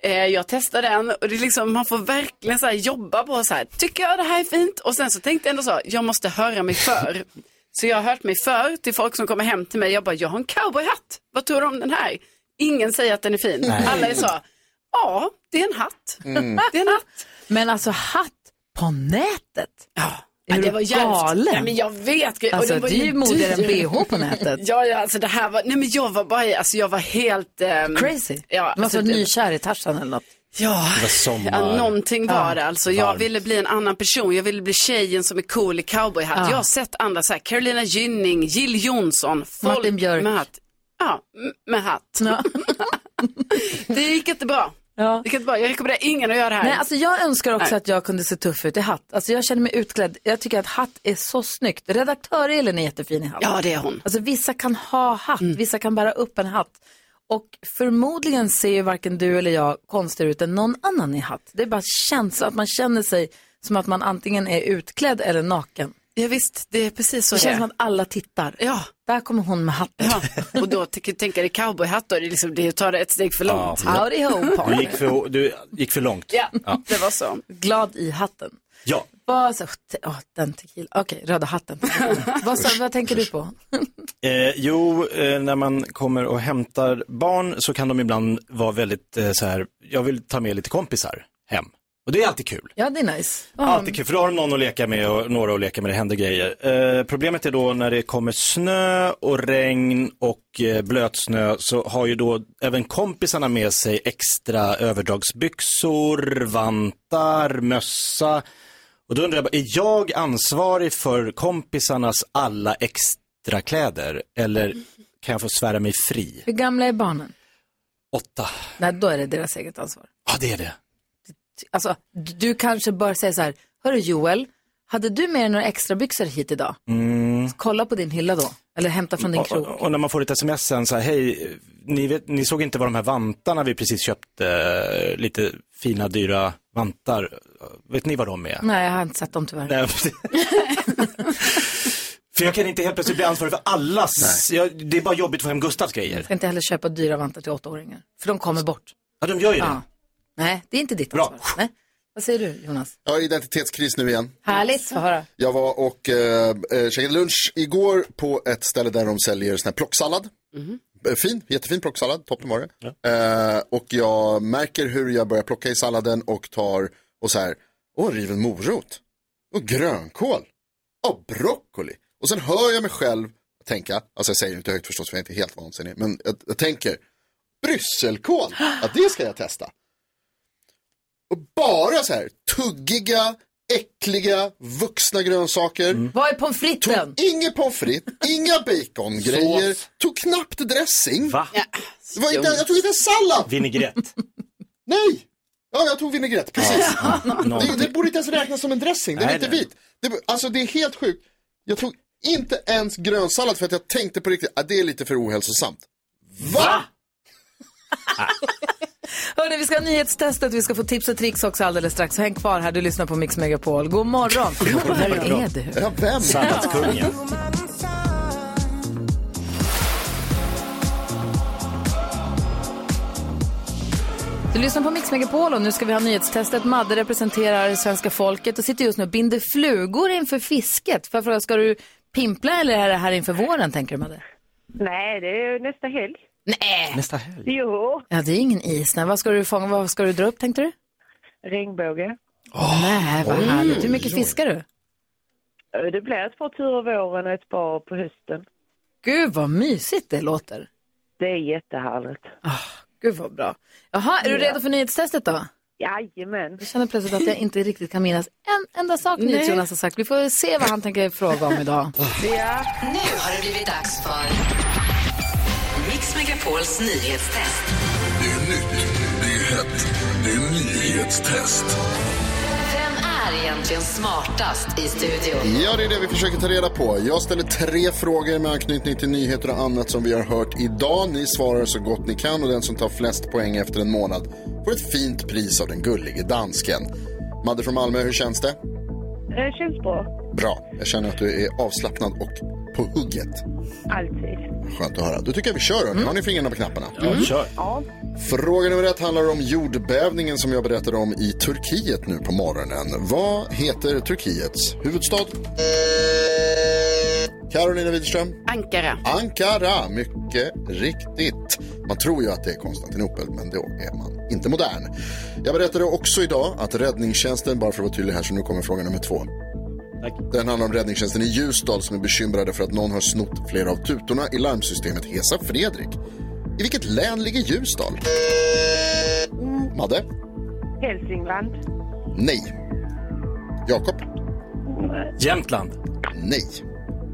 Eh, jag testade den och det är liksom, man får verkligen så här jobba på så här, tycker jag det här är fint? Och sen så tänkte jag ändå så, jag måste höra mig för. Så jag har hört mig för till folk som kommer hem till mig, jag bara, jag har en cowboyhatt, vad tror du om den här? Ingen säger att den är fin. Nej. Alla är så, ja, det är en hatt. Mm. Det är en hatt. Men alltså hatt på nätet? Ja. Är det du var galen? Nej, men jag vet. Och Alltså, var det är ju modigare än bh på nätet. ja, ja, alltså det här var, nej men jag var bara, alltså jag var helt... ehm, Crazy. Ja, Du måste alltså, vara det- nykär i Tarzan eller något. Ja, ja, någonting var Ja. det alltså. Jag Varmt. ville bli en annan person. Jag ville bli tjejen som är cool i cowboyhatt. Ja. Jag har sett andra så här, Carolina Gynning, Jill Johnson, folk Martin Björk. med hatt. Ja, med hatt. Ja. det gick inte bra. Ja. Inte bra. Jag rekommenderar ingen att göra det här. Nej, alltså jag önskar också Nej. att jag kunde se tuff ut i hatt. Alltså jag känner mig utklädd. Jag tycker att hatt är så snyggt. Redaktör-Elin är jättefin i hatt. Ja, det är hon. Alltså vissa kan ha hatt, Mm. vissa kan bära upp en hatt. Och förmodligen ser ju varken du eller jag konstigare ut än någon annan i hatt. Det är bara känsla, att man känner sig som att man antingen är utklädd eller naken. Ja, visst, det är precis så Det det känns som att alla tittar. Ja. Där kommer hon med hatten. Ja, och då tänker tänka dig cowboyhatt då, det är liksom, det tar ett steg för långt. Ja. Howdy ho, Du gick för, du gick för långt. Ja, Ja. det var så. Glad i hatten. Ja. Vad så, oh, den tequila. Okej, röda hatten. vad, så, vad tänker du på? Eh, jo, eh, när man kommer och hämtar barn så kan de ibland vara väldigt eh, så här, jag vill ta med lite kompisar hem. Och det är alltid kul. Ja, det är nice. Alltid kul, för då har de någon att leka med och några att leka med, det händer grejer. Eh, problemet är då när det kommer snö och regn och eh, blötsnö så har ju då även kompisarna med sig extra överdragsbyxor, vantar, mössa. Och då undrar jag, är jag ansvarig för kompisarnas alla extra kläder eller kan jag få svära mig fri? Hur gamla är barnen? Åtta. Nej, då är det deras eget ansvar. Ja, det är det. Alltså, du kanske bör säga så här, hörru Joel, hade du med dig några extra byxor hit idag? Mm. Kolla på din hylla då, eller hämta från din Och, krok. och, och när man får ett sms sen så här, hej, ni, vet, ni såg inte vad de här vantarna vi precis köpte, eh, lite fina dyra vantar, vet ni vad de är? Nej, jag har inte sett dem tyvärr. Nej, För jag kan inte helt plötsligt bli ansvarig för allas, jag, det är bara jobbigt att få hem Gustavs grejer. Jag ska inte heller köpa dyra vantar till åttaåringar, för de kommer bort. Ja, de gör ju det. Ja. Nej, det är inte ditt ansvar. Nej. Vad säger du Jonas? Har identitetskris nu igen. Härligt, få höra. Jag var och eh, eh, käkade lunch igår på ett ställe där de säljer sån här plocksallad. Eh, Fin, jättefin plocksallad, toppen var det. Eh, och jag märker hur jag börjar plocka i salladen och tar och så här, och en riven morot. Och grönkål. Och broccoli. Och sen hör jag mig själv tänka, alltså jag säger inte högt förstås för jag är inte helt vansinnig, men jag, jag tänker, brysselkål, ja det ska jag testa. Och bara så här tuggiga, äckliga, vuxna grönsaker. Vad är pommes fritesen? Tog inget pommes frites, inga bacongrejer, tog knappt dressing. Va? Det var inte, jag tog inte en sallad. Vinägrett. Nej! Ja, jag tog vinägrett, precis. Ja, ja, det, det borde inte ens räknas som en dressing, den är inte vit. Det, alltså det är helt sjukt. Jag tog inte ens grönsallad för att jag tänkte på riktigt att det är lite för ohälsosamt. Va? Hörni, vi ska ha nyhetstestet, vi ska få tips och tricks också alldeles strax. Häng kvar här, du lyssnar på Mix Megapol. God morgon. Vem är du? Ja, vem? Salladskungen. Du lyssnar på Mix Megapol och nu ska vi ha nyhetstestet. Madde representerar svenska folket och sitter just nu och binder flugor inför fisket. Fråga, ska du pimpla eller är det här inför våren, tänker du Madde? Nej, det är nästa helg. Nej. Nästa helg. Jo, Ja, det är ingen is. Nej, vad ska du fånga, vad ska du dra upp, tänkte du? regnbåge. Nej, vad Oj. härligt. Hur mycket fiskar du? Det blir ett par turer våren och ett par på hösten. Gud, vad mysigt det låter. Det är jättehärligt. Gud, vad bra. Jaha, är du redo för nyhetstestet då? Jajamän. Jag känner plötsligt att jag inte riktigt kan minnas en enda sak Nej. NyhetsJonas har sagt. Vi får se vad han tänker fråga om idag. Ja. Nu har det blivit dags för Mix Megapols nyhetstest. Det är nytt, det är hett, det är nyhetstest. Vem är egentligen smartast i studion? Ja, det är det vi försöker ta reda på. Jag ställer tre frågor med anknytning till nyheter och annat som vi har hört idag. Ni svarar så gott ni kan och den som tar flest poäng efter en månad får ett fint pris av den gullige dansken. Madde från Malmö, hur känns det? Det känns bra. Bra. Jag känner att du är avslappnad och på hugget. Alltid. Skönt att höra. Då tycker jag vi kör. hörni. Har ni fingrarna på knapparna? Ja, kör. Ja. Fråga nummer ett handlar om jordbävningen som jag berättade om i Turkiet nu på morgonen. Vad heter Turkiets huvudstad? Carolina Widerström? Ankara. Ankara, mycket riktigt. Man tror ju att det är Konstantinopel, men då är man inte modern. Jag berättade också idag att räddningstjänsten, bara för att vara tydlig här så nu kommer fråga nummer två. Den handlar om räddningstjänsten i Ljusdal som är bekymrade för att någon har snott flera av tutorna i larmsystemet Hesa Fredrik. I vilket län ligger Ljusdal? Madde? Hälsingland. Nej. Jakob? Jämtland. Nej.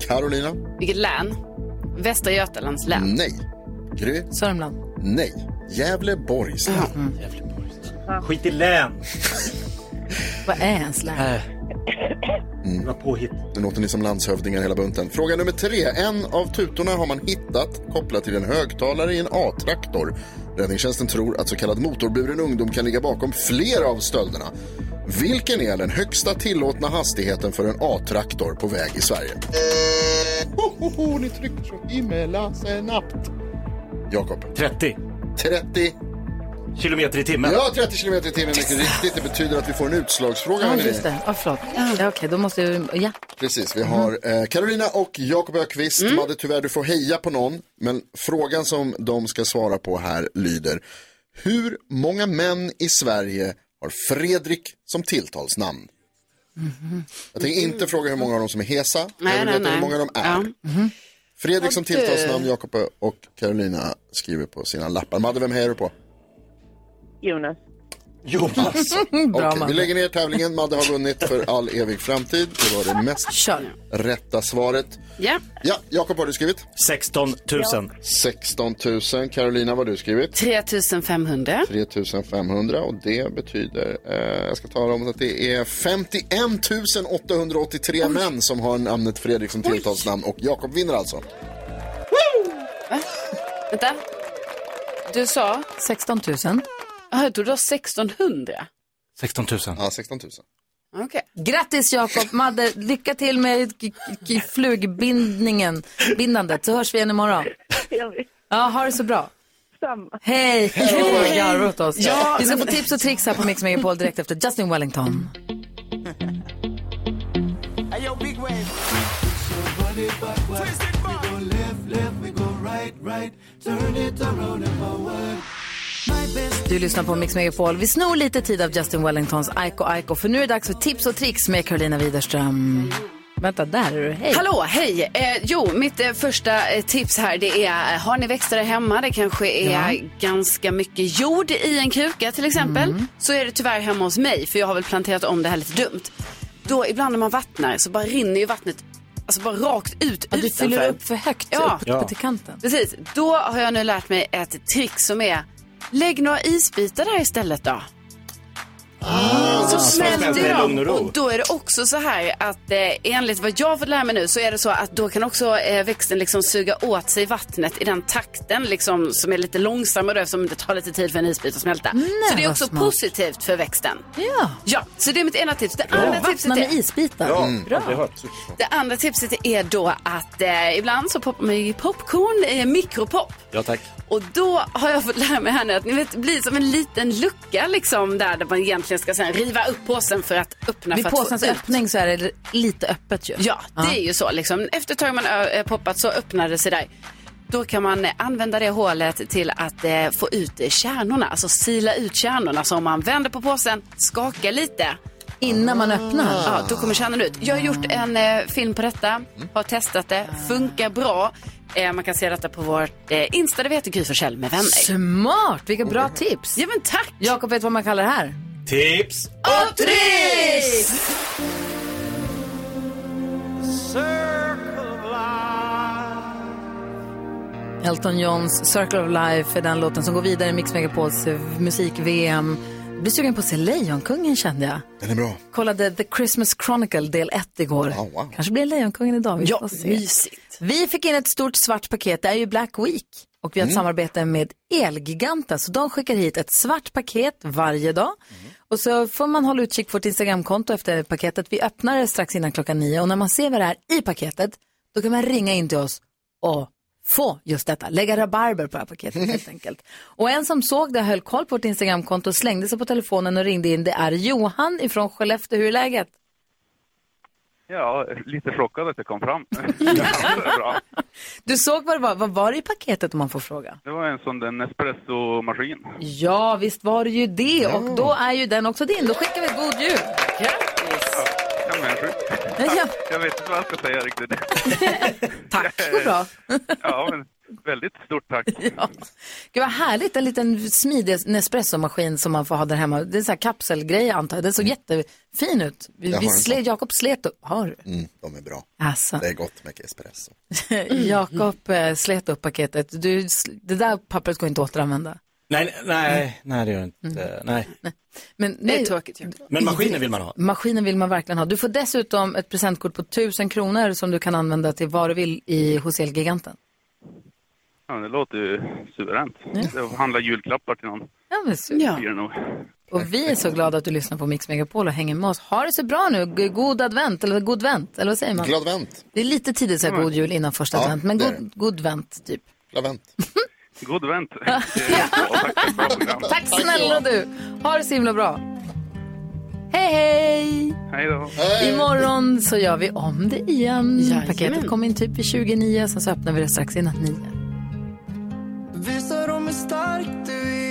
Carolina? Vilket län? Västra Götalands län. Nej. Gry? Sörmland. Nej. Gävleborgs län. Skit i län. Vad är ens län? Mm. Nu låter ni som landshövdingar hela bunten. Fråga nummer tre. En av tutorna har man hittat kopplat till en högtalare i en A-traktor. Räddningstjänsten tror att så kallad motorburen ungdom kan ligga bakom flera av stölderna. Vilken är den högsta tillåtna hastigheten för en A-traktor på väg i Sverige? Ho, ho, ho, ni trycker så himla snabbt. Jakob. 30. 30. Kilometer i timmen. Ja, 30 kilometer i timmen, mycket riktigt. Det betyder att vi får en utslagsfråga. Ja, just det. Ja, förlåt. Ja, Okej, då måste jag... Ja. Precis, vi har eh, Carolina och Jakob Ökvist. Madde, tyvärr, du får heja på någon. Men frågan som de ska svara på här lyder. Hur många män i Sverige har Fredrik som tilltalsnamn. Jag tänker inte fråga hur många av dem som är hesa. Nej, jag vill nej, veta hur nej. många de är. Ja. Mhm. Fredrik som tilltalsnamn, Jakob och Carolina skriver på sina lappar. Madde, vem hejar du på? Jonas. Jonas. Bra, Okej, vi lägger ner tävlingen. Madde har vunnit för all evig framtid. Det var det mest rätta svaret. Ja. Ja, Jakob vad har du skrivit? 16 000. 16 000. Carolina vad har du skrivit? 3500. 3500 och det betyder, eh, jag ska tala om att det är 51 883 män som har namnet Fredrik som tilltalsnamn och Jakob vinner alltså. Vänta. Du sa? 16 000. Jaha, jag trodde du sa 1600. 16 000. Ja, 16 000. Okej. Grattis Jakob, Madde, lycka till med flugbindningen, bindandet, så hörs vi igen imorgon. Ja, ha det så bra. Samma. Hej! Hej. Hej! garva åt oss. Ja. Vi ska få tips och tricks här på Mix Megapol direkt efter Justin Wellington. Du lyssnar på Mix Megapol. Vi snor lite tid av Justin Wellingtons Aiko Aiko, för nu är det dags för tips och tricks med Carolina Widerström. Vänta, där är du. Hej. Hallå, hej! Eh, jo, mitt eh, första eh, tips här det är, eh, har ni växter där hemma, det kanske är Ja. ganska mycket jord i en kruka till exempel, Mm. så är det tyvärr hemma hos mig, för jag har väl planterat om det här lite dumt. Då ibland när man vattnar så bara rinner ju vattnet alltså bara rakt ut Ja, du fyller upp för högt ja. upp, uppe till kanten. Precis, då har jag nu lärt mig ett trick som är, lägg några isbitar där istället då. Ah, Så smälter i de. lugn och ro. Och då är det också så här att eh, enligt vad jag fått lära mig nu så är det så att då kan också eh, växten liksom suga åt sig vattnet i den takten liksom som är lite långsammare då, eftersom det tar lite tid för en isbit att smälta. så det är också smart. positivt för växten. Ja. Ja, så det är mitt ena tips. Det Bra. andra tipset Vattna är... med isbitar. Ja, Mm. Bra. det andra tipset är då att eh, ibland så poppar man ju popcorn, eh, mikropop. Ja, tack. Och då har jag fått lära mig här nu att ni vet, det blir som en liten lucka liksom där, där man egentligen ska sen riva upp påsen för att öppna Vid för att få påsens ut. öppning så är det lite öppet ju. Ja, det är ju så liksom. Efter ett tag man poppat så öppnar det sig där. Då kan man eh, använda det hålet till att eh, få ut kärnorna, alltså sila ut kärnorna. Så om man vänder på påsen, skakar lite. Innan man öppnar? Ja, då kommer kärnan ut. Jag har gjort en eh, film på detta, har testat det, funkar bra. Eh, man kan se detta på vårt eh, Insta, det heter Gry med vänner. Smart, vilka bra tips. Ja men tack. Jakob vet vad man kallar det här. Tips och tricks! Elton Johns Circle of Life är den låten som går vidare i Mix Megapols musik-VM. Jag blir sugen på att se Lejonkungen kände jag. Den är bra. Kollade The Christmas Chronicle del 1 igår. Kanske blir Lejonkungen idag. Vi Ja, mysigt. Vi fick in ett stort svart paket. Det är ju Black Week. Och vi har ett Mm. samarbete med Elgiganten. Så de skickar hit ett svart paket varje dag. Och så får man hålla utkik på vårt Instagramkonto efter paketet. Vi öppnar det strax innan klockan nio. Och när man ser vad det är i paketet, då kan man ringa in till oss och få just detta. Lägga rabarber på det här paketet helt enkelt. Och en som såg det höll koll på vårt Instagramkonto, slängde sig på telefonen och ringde in. Det är Johan ifrån Skellefteå. Hur är läget? Ja, lite chockad att det kom fram. Du såg vad det var. Vad var det i paketet om man får fråga? Det var en sån där Nespresso-maskin. Ja, visst var det ju det. Och då är ju den också din. Då skickar vi god jul. Grattis! Ja, men. Ja. Jag vet inte vad jag ska säga riktigt. Tack, det går bra. Ja, men väldigt stort tack. Gud vad härligt, en liten smidig Nespresso-maskin som man får ha där hemma. Det är en sån här kapselgrej antar jag. Den såg jättefin ut. Vi, vi en slet, Jakob slet upp. Har du? Mm, de är bra. Alltså. Det är gott med espresso. Jakob eh, slet upp paketet. Du, det där pappret går inte att återanvända. Nej, nej, nej, det gör det inte. Nej. Men, Det är tråkigt. Men maskinen vill man ha. Maskinen vill man verkligen ha. Du får dessutom ett presentkort på 1000 kronor som du kan använda till vad du vill i, hos Elgiganten. Ja, det låter ju suveränt. Det handlar julklappar till någon. Ja, men super. Och vi är så glada att du lyssnar på Mix Megapol och hänger med oss. Ha det så bra nu. God advent, eller god vänt, eller vad säger man? Glad vänt. Det är lite tidigt att säga god jul innan första Ja, advent, men god, god vänt typ. Glad vänt. God vänt. Bra. Tack. Tack snälla du. Ha det så himla bra. Hej, hej! Hej då. Imorgon så gör vi om det igen. Jajamän. Paketet kommer in typ vid 29, sen så öppnar vi det strax innan 9. Visa dem hur stark du är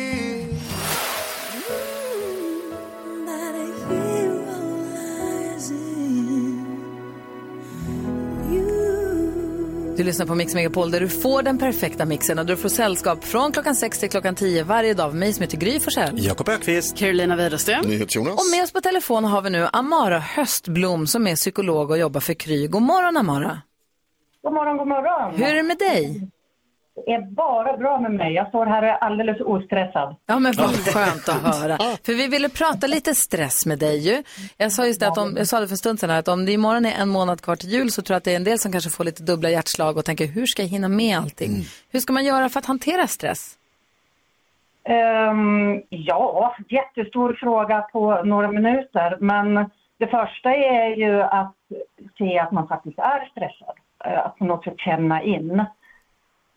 Du lyssnar på Mix Megapol där du får den perfekta mixen och du får sällskap från klockan 6 till klockan 10 varje dag av mig som heter Gry Forssell. Jakob Ökvist. Carolina Widerström. Jonas. Och med oss på telefon har vi nu Amara Höstblom som är psykolog och jobbar för Kry. God morgon Amara. God morgon, god morgon. Hur är det med dig? Det är bara bra med mig. Jag står här och är alldeles ostressad. Ja men vad skönt att höra. För vi ville prata lite stress med dig ju. Jag sa just det att om, jag sa det för en stund sedan här, att om det imorgon är en månad kvar till jul så tror jag att det är en del som kanske får lite dubbla hjärtslag och tänker hur ska jag hinna med allting? Hur ska man göra för att hantera stress? Ehm, ja, jättestor fråga på några minuter. Men det första är ju att se att man faktiskt är stressad. Eh, Att på något sätt känna in.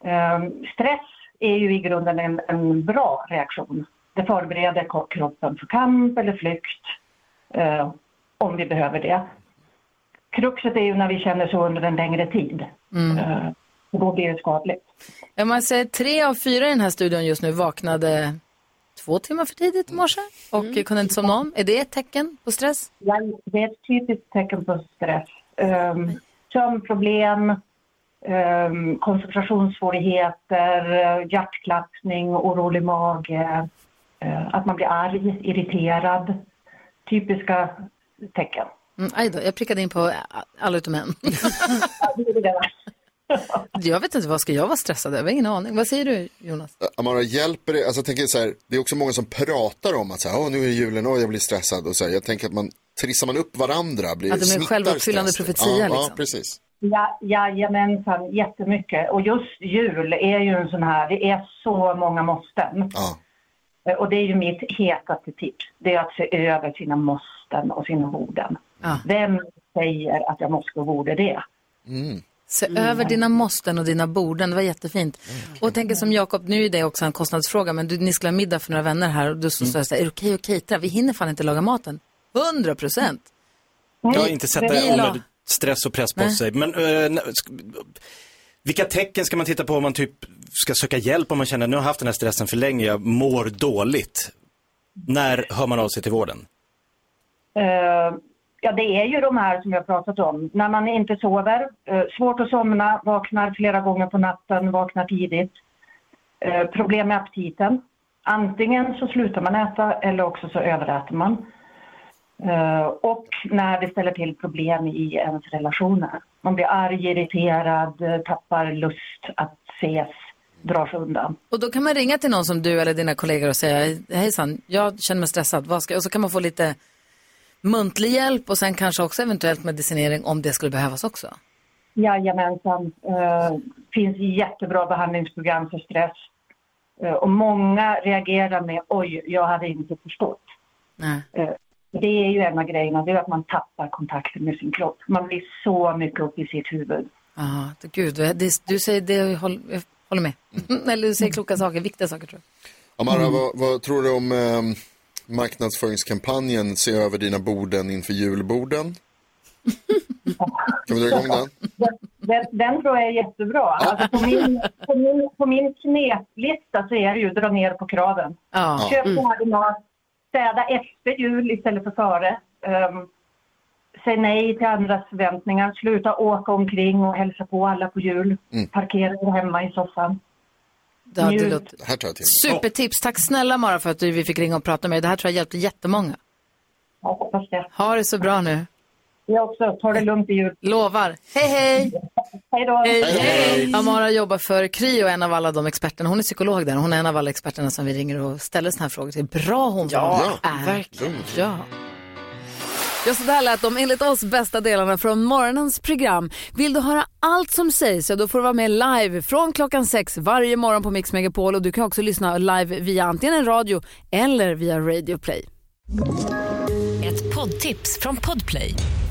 Ehm, stress är ju i grunden en, en bra reaktion. Det förbereder kroppen för kamp eller flykt eh, om vi behöver det. Kruxet är ju när vi känner så under en längre tid. Mm. Eh, och då blir det skadligt. Om man säger tre av fyra i den här studion just nu vaknade två timmar för tidigt i morse och kunde inte somna om. Är det ett tecken på stress? Ja, det är ett typiskt tecken på stress. Um, sömnproblem, um, koncentrationssvårigheter, eh, hjärtklappning, orolig mage, eh, att man blir arg, irriterad. Typiska tecken. Mm, aj då, jag prickade in på alla utom en. jag vet inte, vad ska jag vara stressad över? Ingen aning. Vad säger du Jonas? Amara, hjälper det? Alltså, jag tänker så här, det är också många som pratar om att så här, Åh, nu är julen, och jag blir stressad. Och så här, jag tänker att man trissar man upp varandra, blir Att de är självuppfyllande profetia, Ja, liksom. ja, precis. Ja, jajamensan, jättemycket. Och just jul är ju en sån här, det är så många måsten. Eh, Och det är ju mitt hetaste tips. Det är att se över sina måsten och sina borden. Vem säger att jag måste och borde det? Se Mm. över dina måsten och dina borden, det var jättefint. Och jag tänker som Jakob, nu är det också en kostnadsfråga, men du, ni skulle ha middag för några vänner här och du så sa jag så här, är det okej att catera? Vi hinner fan inte laga maten. 100 procent. Jag har inte sätta Vi la- onödig stress och press på Nej. sig. Men eh, vilka tecken ska man titta på om man typ ska söka hjälp om man känner nu har jag haft den här stressen för länge, jag mår dåligt. När hör man av sig till vården? Eh, ja, det är ju de här som jag pratat om. När man inte sover, eh, svårt att somna, vaknar flera gånger på natten, vaknar tidigt. Eh, problem med aptiten. Antingen så slutar man äta eller också så överäter man. Eh, och när det ställer till problem i ens relationer. Man blir arg, irriterad, eh, tappar lust att ses, drar sig undan. Och då kan man ringa till någon som du eller dina kollegor och säga, hejsan, jag känner mig stressad, vad ska jag? Och så kan man få lite muntlig hjälp och sen kanske också eventuellt medicinering om det skulle behövas också. Jajamensan. Uh, finns jättebra behandlingsprogram för stress. Eh, och många reagerar med oj, jag hade inte förstått. Nej. Det är ju en av grejerna, det är att man tappar kontakten med sin kropp. Man blir så mycket upp i sitt huvud. Ja, det- gud, det, du säger det, jag håller, jag håller med. eller du säger kloka saker, viktiga saker tror jag. Amara, Mm. vad, vad tror du om eh, marknadsföringskampanjen Se över dina borden inför julborden? Kan vi dra igång den? Den, den tror jag är jättebra. Alltså på, min, på, min, på min kneplista så är det ju dra ner på kraven. Ja. Köp Mm. färdig mat, städa efter jul istället för före. Um, säg nej till andras förväntningar, sluta åka omkring och hälsa på alla på jul. Parkera dig hemma i soffan. Det, det Njut. låter... Här tar jag till. Supertips, tack snälla Mara för att du, vi fick ringa och prata med dig. Det här tror jag hjälpte jättemånga. Jag hoppas det. Ha det så bra nu. Jag också. Ta det lugnt i jul. Lovar. Hej hej! Hej då! Hej, hej. Amara jobbar för Kry och en av alla de experterna. Hon är psykolog där. Hon är en av alla experterna som vi ringer och ställer såna här frågor till. Bra hon Ja, är. verkligen. Ja. Ja, så där lät de enligt oss bästa delarna från morgonens program. Vill du höra allt som sägs så då får du vara med live från klockan sex varje morgon på Mix Megapol och du kan också lyssna live via antingen en radio eller via Radio Play. Ett poddtips från Podplay.